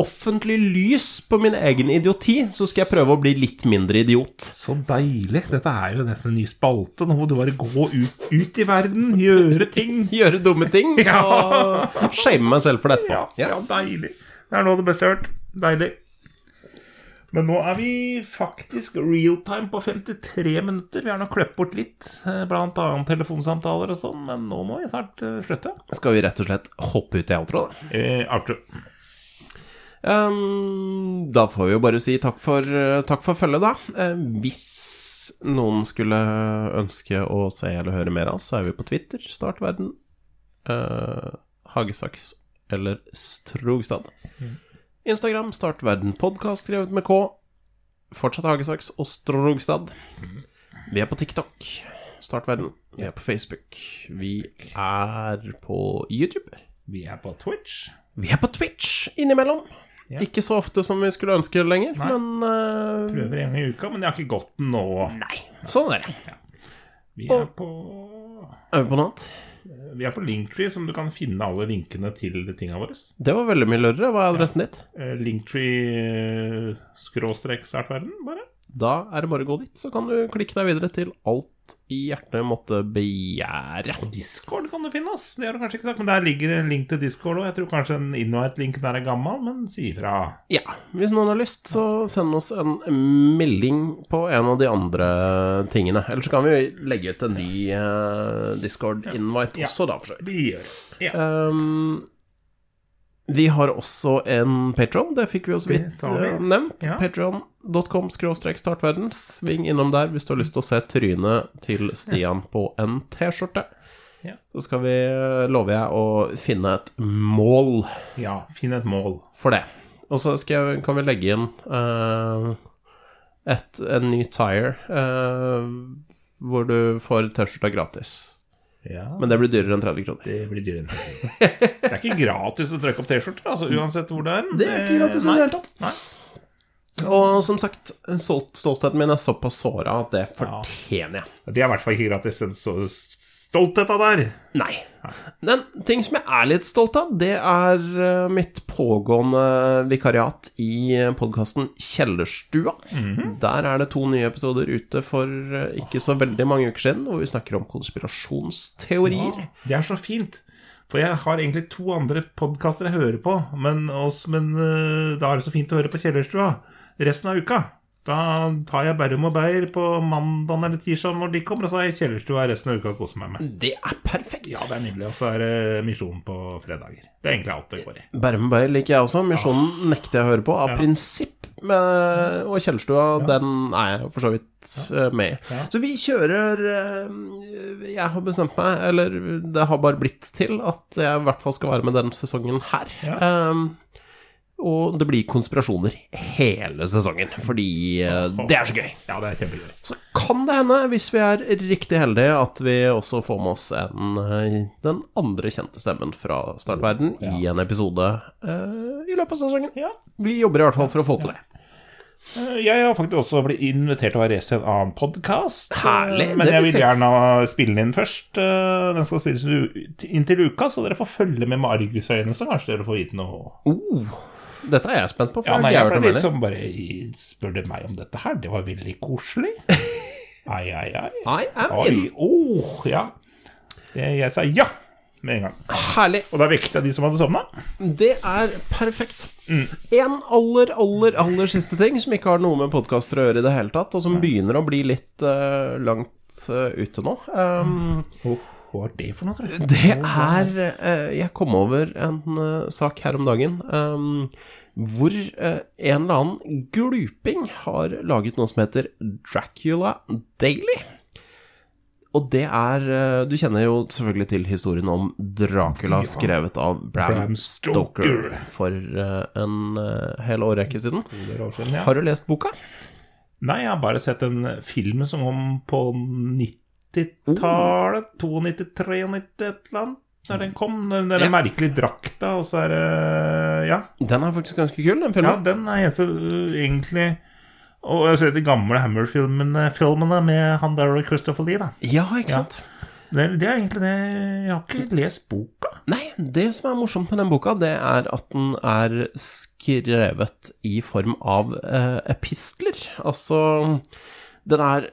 offentlig lys på min egen idioti, så skal jeg prøve å bli litt mindre idiot.
Så deilig. Dette er jo nesten en ny spalte. Nå må du bare gå ut, ut i verden, gjøre ting. [laughs]
Gjøre dumme ting
Ja.
og shame meg selv for det etterpå.
Ja, ja, deilig. Det er noe av det beste jeg har hørt. Deilig. Men nå er vi faktisk realtime på 53 minutter. Vi har nå kløpt bort litt, bl.a. blant annet telefonsamtaler og sånn, men nå må vi snart eh, slutte.
Skal vi rett og slett hoppe ut i outro, da?
Eh, outro.
Um, da får vi jo bare si takk for, eh, takk for følget, da. Eh, hvis noen skulle ønske å se eller høre mer av oss, så er vi på Twitter, Startverden, uh, Hagesaks eller Strogstad. Instagram, Startverden podkast skrevet med K. Fortsatt Hagesaks og Strogstad. Vi er på TikTok, Startverden. Vi er på Facebook. Vi er på YouTube.
Vi er på Twitch.
Vi er på Twitch innimellom.
Ja.
Ikke så ofte som vi skulle ønske lenger,
Nei.
men uh...
Prøver en gang i uka, men det har ikke gått nå.
Nei, sånn er det.
Vi er på
Er vi på noe annet?
Vi er på Linktree, som du kan finne alle linkene til tinga våre.
Det var veldig mye lørere. Hva er adressen ditt?
Eh, Linktree skråstrek startverden, bare.
Da er det bare å gå dit, så kan du klikke deg videre til alt i hjertet måtte begjære.
På Discord kan du finne oss. Det har du kanskje ikke sagt, men der ligger en link til Discord òg. Jeg tror kanskje en invite-link der er gammel, men si ifra.
Ja, hvis noen har lyst, så send oss en melding på en av de andre tingene. Eller så kan vi legge ut en ny eh, Discord-invite også, da, for så vidt. Um, vi har også en Patron, det fikk vi jo så vidt
vi.
eh, nevnt.
Ja.
Patron.com startverden. Sving innom der hvis du har lyst til å se trynet til Stian på en T-skjorte.
Ja.
Så skal vi, eh, lover jeg, å finne et mål
ja, finne et mål.
for det. Og så kan vi legge inn uh, et, en ny tire uh, hvor du får T-skjorta gratis.
Ja,
Men det blir dyrere enn 30 kroner.
det blir dyrere enn 30 kroner. Det er ikke gratis å trykke opp T-skjorter, altså, uansett hvor det er.
Det er ikke gratis i det hele tatt.
Nei.
Og som sagt, stolt, stoltheten min er såpass såra at det fortjener jeg.
Det er i hvert fall ikke gratis, den så av der.
Nei. Den ting som jeg er litt stolt av, det er eh, mitt pågående vikariat i podkasten Kjellerstua. Der er det to nye episoder ute for eh, ikke så veldig mange uker siden, hvor vi snakker om konspirasjonsteorier.
Det er så fint. For jeg har egentlig to andre podkaster jeg hører på, men, også, men da er det så fint å høre på Kjellerstua resten av uka. Da tar jeg bærum og Beyer på mandag eller tirsdag når de kommer, og så har jeg Kjellerstua resten av uka og koser meg med.
Det er perfekt.
Ja, det er nydelig. Og så er det Misjon på fredager. Det er egentlig alt det går i.
Bærum Beyer liker jeg også. Misjonen nekter jeg å høre på av
Ja.
prinsipp. Men, og Kjellerstua, den er jeg for så vidt eh, med i.
Ja.
Så vi kjører eh, Jeg har bestemt meg, eller det har bare blitt til, at jeg i hvert fall skal være med denne sesongen her.
Ja.
Um, og det blir konspirasjoner hele sesongen, fordi eh, det er så gøy.
Ja, det er kjempegøy.
Så kan det hende, hvis vi er riktig heldige, at vi også får med oss en, eh, den andre kjente stemmen fra Startverden i en episode uh, i løpet av sesongen.
Ja.
Vi jobber i hvert fall for å få til det.
Jeg har faktisk også blitt invitert til å være gjest i en annen podkast. Men jeg
vil
gjerne spille den inn først. Den skal spilles inn til uka, så dere får følge med med argusøyne, så kanskje dere får vite noe.
Oh, dette er jeg spent på.
Ja, nei,
jeg
ble litt
som
sånn bare Spør du meg om dette her? Det var veldig koselig. [laughs] Ai, ai, ai.
I am
Oi,
in.
åh, ja. Det, jeg sa ja med en gang.
Herlig.
Og da vekket jeg de som hadde sovna.
Det er perfekt.
Mm.
En aller, aller, aller siste ting som ikke har noe med podkaster å gjøre i det hele tatt, og som begynner å bli litt uh, langt uh, ute nå. Um,
Oh, hva er det for noe, tror jeg?
Det er eh, Jeg kom over en eh, sak her om dagen um, hvor eh, en eller annen gluping har laget noe som heter Dracula Daily. Og det er Du kjenner jo selvfølgelig til historien om Dracula, skrevet av Bram,
Bram
Stoker,
Stoker.
for en hel årrekke siden.
År siden, ja.
Har du lest boka?
Nei, jeg har bare sett en film som kom på 90-tallet. 92, 93, et eller annet. Når den kom. Den der
Ja.
merkelige drakta, og så er det Ja.
Den er faktisk ganske kul, den
ja den er eneste egentlig Og jeg sett de gamle Hammer-filmene filmene med han der og Christopher Lee, da.
Ja, ikke
Ja.
sant?
Det, det er egentlig det Jeg har ikke lest boka.
Nei, det som er morsomt med den boka, det er at den er skrevet i form av eh, epistler. Altså Den er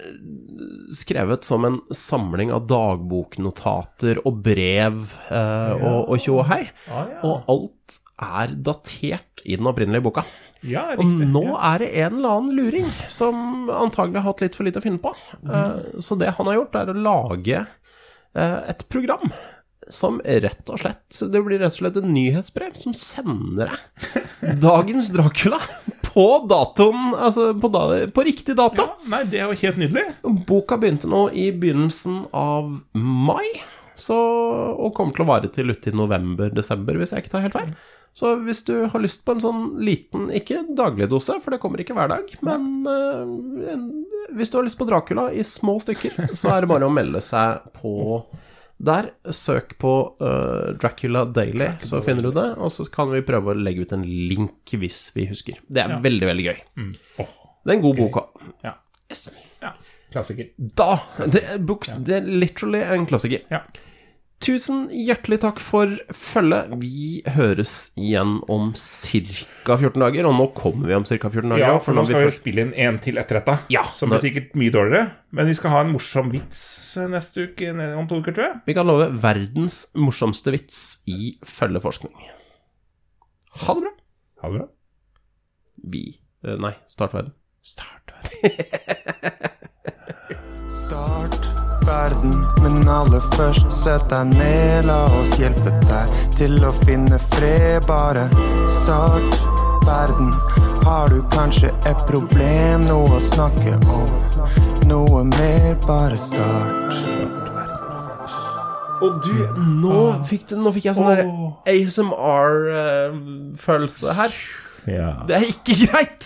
skrevet som en samling av dagboknotater og brev eh, og, og tjo og hei.
Ah, ja.
Og alt er datert i den opprinnelige boka.
ja,
Og nå
ja.
er det en eller annen luring som antagelig har hatt litt for lite å finne på. Eh, Så det han har gjort, er å lage eh, et program som rett og slett Det blir rett og slett et nyhetsbrev som sender deg [laughs] dagens Dracula på datoen Altså på, da, på riktig dato.
ja, Nei, det er jo helt nydelig.
Boka begynte nå i begynnelsen av mai, så, og kommer til å vare til uti november-desember, hvis jeg ikke tar helt feil. Så hvis du har lyst på en sånn liten, ikke daglig dose, for det kommer ikke hver dag, men uh, hvis du har lyst på Dracula i små stykker, så er det bare å melde seg på der. Søk på uh, Dracula Daily, så finner du det, og så kan vi prøve å legge ut en link hvis vi husker. Det er
Ja.
veldig, veldig gøy.
Mm. Oh,
Det er en god bok òg.
ja.
Yes.
ja. Klassiker.
Da Det er, bok, det er literally en klassiker.
Ja.
Tusen hjertelig takk for følget. Vi høres igjen om ca. 14 dager, og nå kommer vi om ca. 14 dager.
Ja, for nå
vi
skal vi
først-
spille inn en til etter dette.
Ja,
Som blir sikkert mye dårligere. Men vi skal ha en morsom vits neste uke, om to uker, tror jeg.
vi kan love verdens morsomste vits i følgeforskning. Ha det bra.
Ha det bra.
Vi eh, Nei, start verden.
Start. [laughs]
Start verden, men aller først sett deg ned. La oss hjelpe deg til å finne fred. Bare start verden. Har du kanskje et problem, noe å snakke om? Noe mer, bare start.
Og du, nå fikk, du, nå fikk jeg sånn der ASMR-følelse her.
Ja.
Det er ikke [laughs] greit!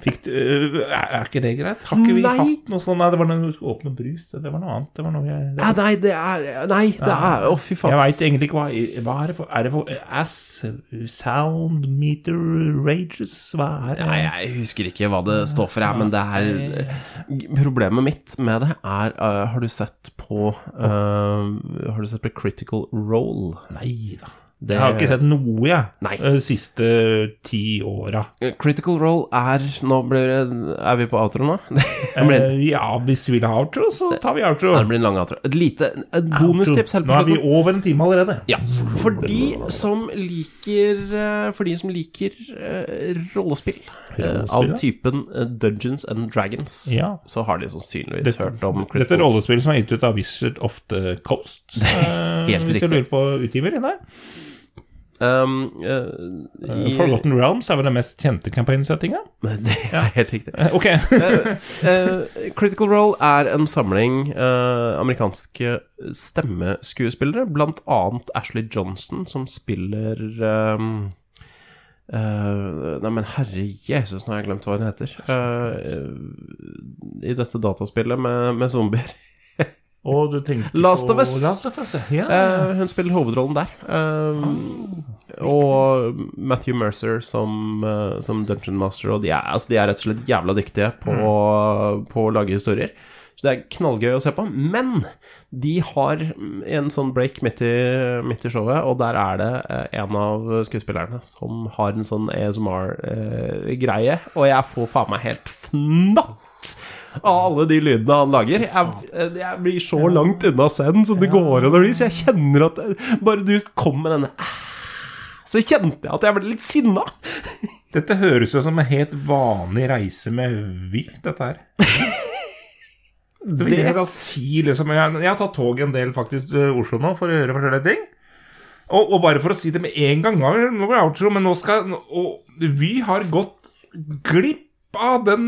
Fikk du, øh, er, er ikke det greit? Har ikke vi
Nei.
hatt noe sånt? Nei, det var noe åpne brus. Det var noe annet. Det var noe jeg, det,
Nei, nei, det er Nei, det er Å, fy faen.
jeg veit egentlig ikke hva Hva er det for Er det for Ass Sound Meter Rages? Hva er det?
Nei, jeg husker ikke hva det står for, jeg, men det er Problemet mitt med det er uh, Har du sett på uh, Har du sett på Critical Role?
Nei da.
Det-
Jeg har ikke sett noe, jeg.
Nei.
De siste ti åra.
Critical Role er Nå blir Er vi på outro nå? [laughs] Det blir,
Eh, ja, hvis du vil ha outro, så tar vi outro.
det blir en lang outro. Et lite et bonustips helt
Nå er vi over en time allerede.
Ja, for de som liker eh, For de som liker eh, rollespill eh,
Rollespill,
av typen eh, Dungeons and Dragons,
Ja.
så har de sannsynligvis hørt om
Dette er rollespill som er gitt ut av Wizard of the Coast. [laughs]
Helt
hvis
riktig.
du lurer på utgiver der.
Um, Eh, i-
Forgotten Realms er vel den mest kjente campaign-settinga. [laughs]
Det er helt riktig. [laughs]
Ok.
uh, Critical Role er en samling amerikanske stemmeskuespillere, blant annet Ashley Johnson, som spiller um, Uh, Nei, men herre Jesus, nå har jeg glemt hva hun heter. Uh, I dette dataspillet med, med zombier.
Tenker
Last of Us.
Last of Us, ja.
Uh, hun spiller hovedrollen der. Um, og Matthew Mercer som, eh, som Dungeon Master. Og de er, altså, de er rett og slett jævla dyktige på, på å lage historier. Så det er knallgøy å se på. Men de har en sånn break midt i, midt i showet, og der er det eh, en av skuespillerne som har en sånn ASMR-greie, og jeg får faen meg helt fnatt av alle de lydene han lager. Jeg, jeg blir så langt unna scenen som det går an å bli, så jeg kjenner at Bare du kommer med denne Så kjente jeg at jeg ble litt sinna. [laughs]
Dette høres jo som en helt vanlig reise med vilt, dette her. [laughs] Det vil jeg si, liksom Jeg, jeg har tatt tog en del faktisk til Oslo nå for å gjøre forskjellige ting. Og, og bare for å si det med en gang Nå går det outro, men nå skal Og Vy har gått glipp av den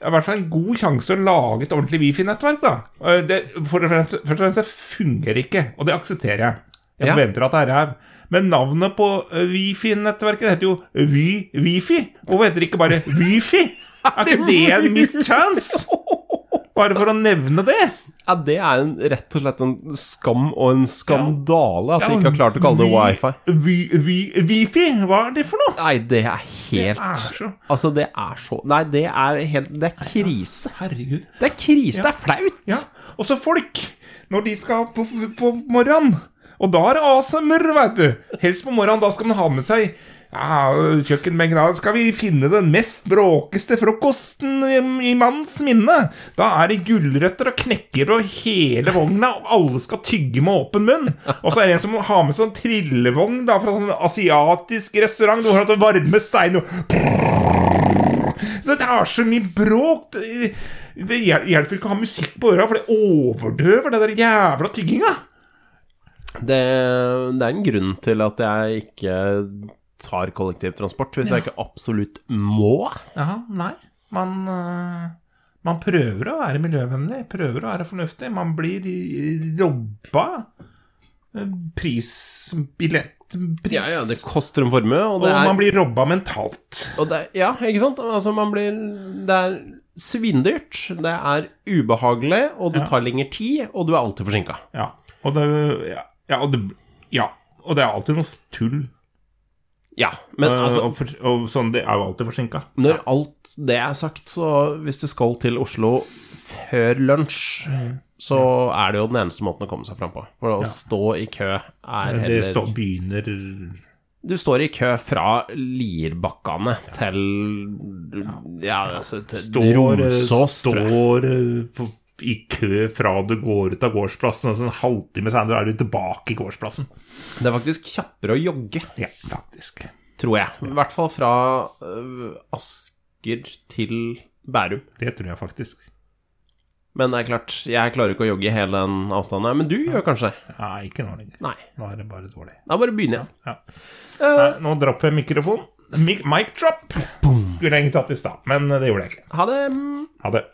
i hvert fall en god sjanse å lage et ordentlig Wifi-nettverk. da det, for Først og fremst, det fungerer ikke, og det aksepterer jeg. Jeg
Ja.
forventer at det er ræv. Men navnet på eh, Wifi-nettverket heter jo Vy Wifi. Hvorfor heter det ikke bare Wifi? Er ikke det en mischance? Bare for å nevne det.
Ja, det er en, rett og slett en skam og en skandale at de ikke har klart å kalle det wifi.
Vy- Vy- Wifi? Hva er det for noe?
Nei, det er helt
Det er så
Altså, det er så Nei, det er helt Det er krise.
Herregud.
Det er krise. Det er flaut.
Ja. Og så folk, når de skal på, på morgenen. Og da er det ASMR, vet du. Helst på morgenen. Da skal man ha med seg ja, kjøkkenbenken. Da skal vi finne den mest bråkeste frokosten i, i manns minne. Da er det gulrøtter og knekker og hele vogna, og alle skal tygge med åpen munn. Og så er det en som har med sånn trillevogn da, fra sånn asiatisk restaurant. Du har hatt varme stein og Det er så mye bråk. Det hjelper ikke å ha musikk på øra, for det overdøver det der jævla tygginga.
Det, det er en grunn til at jeg ikke tar kollektivtransport hvis jeg ikke absolutt må.
Ja, nei. Man, øh, man prøver å være miljøvennlig, prøver å være fornuftig. Man blir jobba robba øh, pris.
Ja, ja, det koster en formue, og
og
er
man blir robba mentalt.
Det, ja, ikke sant? Altså, man blir Det er svindyrt, det er ubehagelig, og det
Ja.
tar lengre tid, og du er alltid forsinka.
Ja. Og det, ja, ja, og det, ja. Og det er alltid noe tull.
Ja, men
Øh,
altså
og, for, og sånn, det er jo alltid forsinka.
Når alt det er sagt, så hvis du skal til Oslo før lunsj, så er det jo den eneste måten å komme seg fram på. For å stå i kø er
Det
heller
det begynner
Du står i kø fra Lierbakkane til Ja, altså til
står,
Romsås, tror jeg.
står eh, i kø fra du går ut av gårdsplassen, og så en halvtime senere er du tilbake i gårdsplassen.
Det er faktisk kjappere å jogge,
Ja, faktisk.
tror jeg. I hvert fall fra øh, Asker til Bærum.
Det tror jeg faktisk.
Men det er klart, jeg klarer ikke å jogge hele den avstanden. Men du gjør kanskje?
Nei, ikke nå lenger.
Nei.
Nå er det bare dårlig.
Da bare begynner jeg.
Ja. Nei, nå dropper jeg mikrofon. Mic, mic drop skulle jeg egentlig tatt i stad, men det gjorde jeg ikke.
Ha det.
Ha det.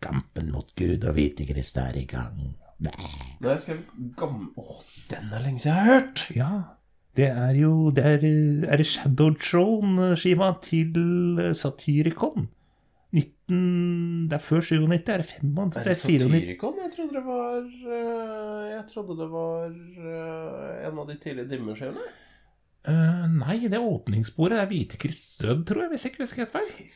Kampen mot Gud og Hvitegrist er i gang.
Nå jeg skrevet gammel Å, den er lenge siden jeg har hørt!
Ja, det er jo Det er, er det Shadow Throne-skiva til eh, Satyricon. 19 Det er før 97, er det 95?
Er
Det
det
94.
Satyricon? Jeg trodde det var øh, Jeg trodde det var en av de tidlige dimmeskiene.
Eh, nei, det er åpningssporet. Det er Hvitekrists død, tror jeg, hvis jeg ikke husker helt feil.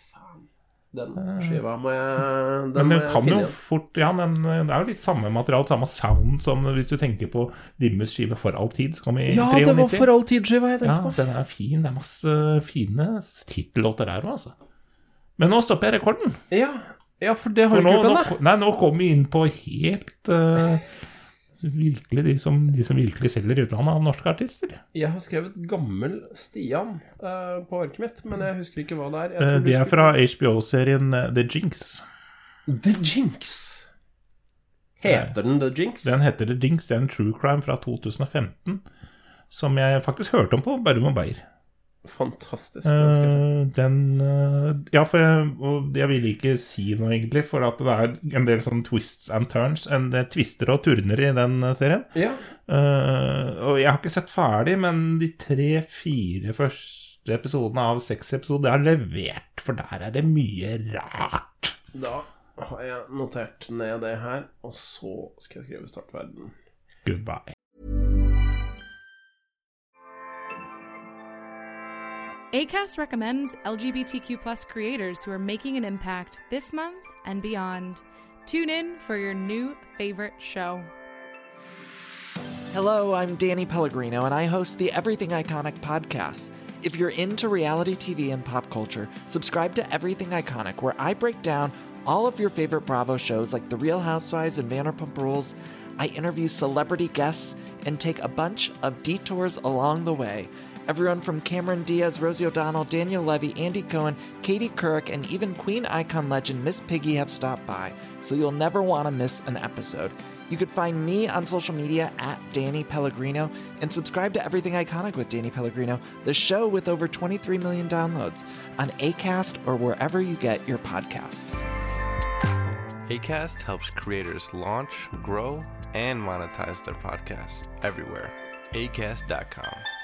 Den skiva må jeg Den
Men det kan jo fort Ja, den, det er jo litt samme material, samme sound som hvis du tenker på Dimmes skive For all tid, som kom i
Ja,
93.
det var For all tid-skiva jeg
Ja,
tenkte på.
den er fin. Det er masse fine tittellåter der òg, altså. Men nå stopper jeg rekorden.
Ja, ja, for det har du ikke gjort ennå.
nei, nå kom vi inn på helt eh, Virkelig de som, de som virkelig selger i utlandet av norske artister.
Jeg har skrevet gammel Stian uh, på arket mitt, men jeg husker ikke hva det er.
Eh,
tror
det er fra HBO-serien eh, The Jinx.
The Jinx. Heter den The Jinx?
Den heter The Jinx. Det er en true crime fra 2015 som jeg faktisk hørte om på Bærum og Beyer.
Fantastisk.
uh, den uh, Ja, for jeg, jeg ville ikke si noe, egentlig, for at det er en del sånne twists and turns, en del twister og turner i den eh, serien.
Ja.
Uh, og jeg har ikke sett ferdig, men de tre-fire første episodene av seks episoder er levert, for der er det mye rart.
Da har jeg notert ned det her, og så skal jeg skrive startverden.
Goodbye.
ACAST recommends LGBTQ plus creators who are making an impact this month and beyond. Tune in for your new favorite show.
Hello, I'm Danny Pellegrino, and I host the Everything Iconic podcast. If you're into reality TV and pop culture, subscribe to Everything Iconic, where I break down all of your favorite Bravo shows like The Real Housewives and Vanderpump Rules. I interview celebrity guests and take a bunch of detours along the way. Everyone from Cameron Diaz, Rosie O'Donnell, Daniel Levy, Andy Cohen, Katie Couric, and even Queen icon legend Miss Piggy have stopped by, so you'll never want to miss an episode. You could find me on social media at Danny Pellegrino and subscribe to Everything Iconic with Danny Pellegrino, the show with over 23 million downloads on ACAST or wherever you get your podcasts.
ACAST helps creators launch, grow, and monetize their podcasts everywhere. ACAST.com.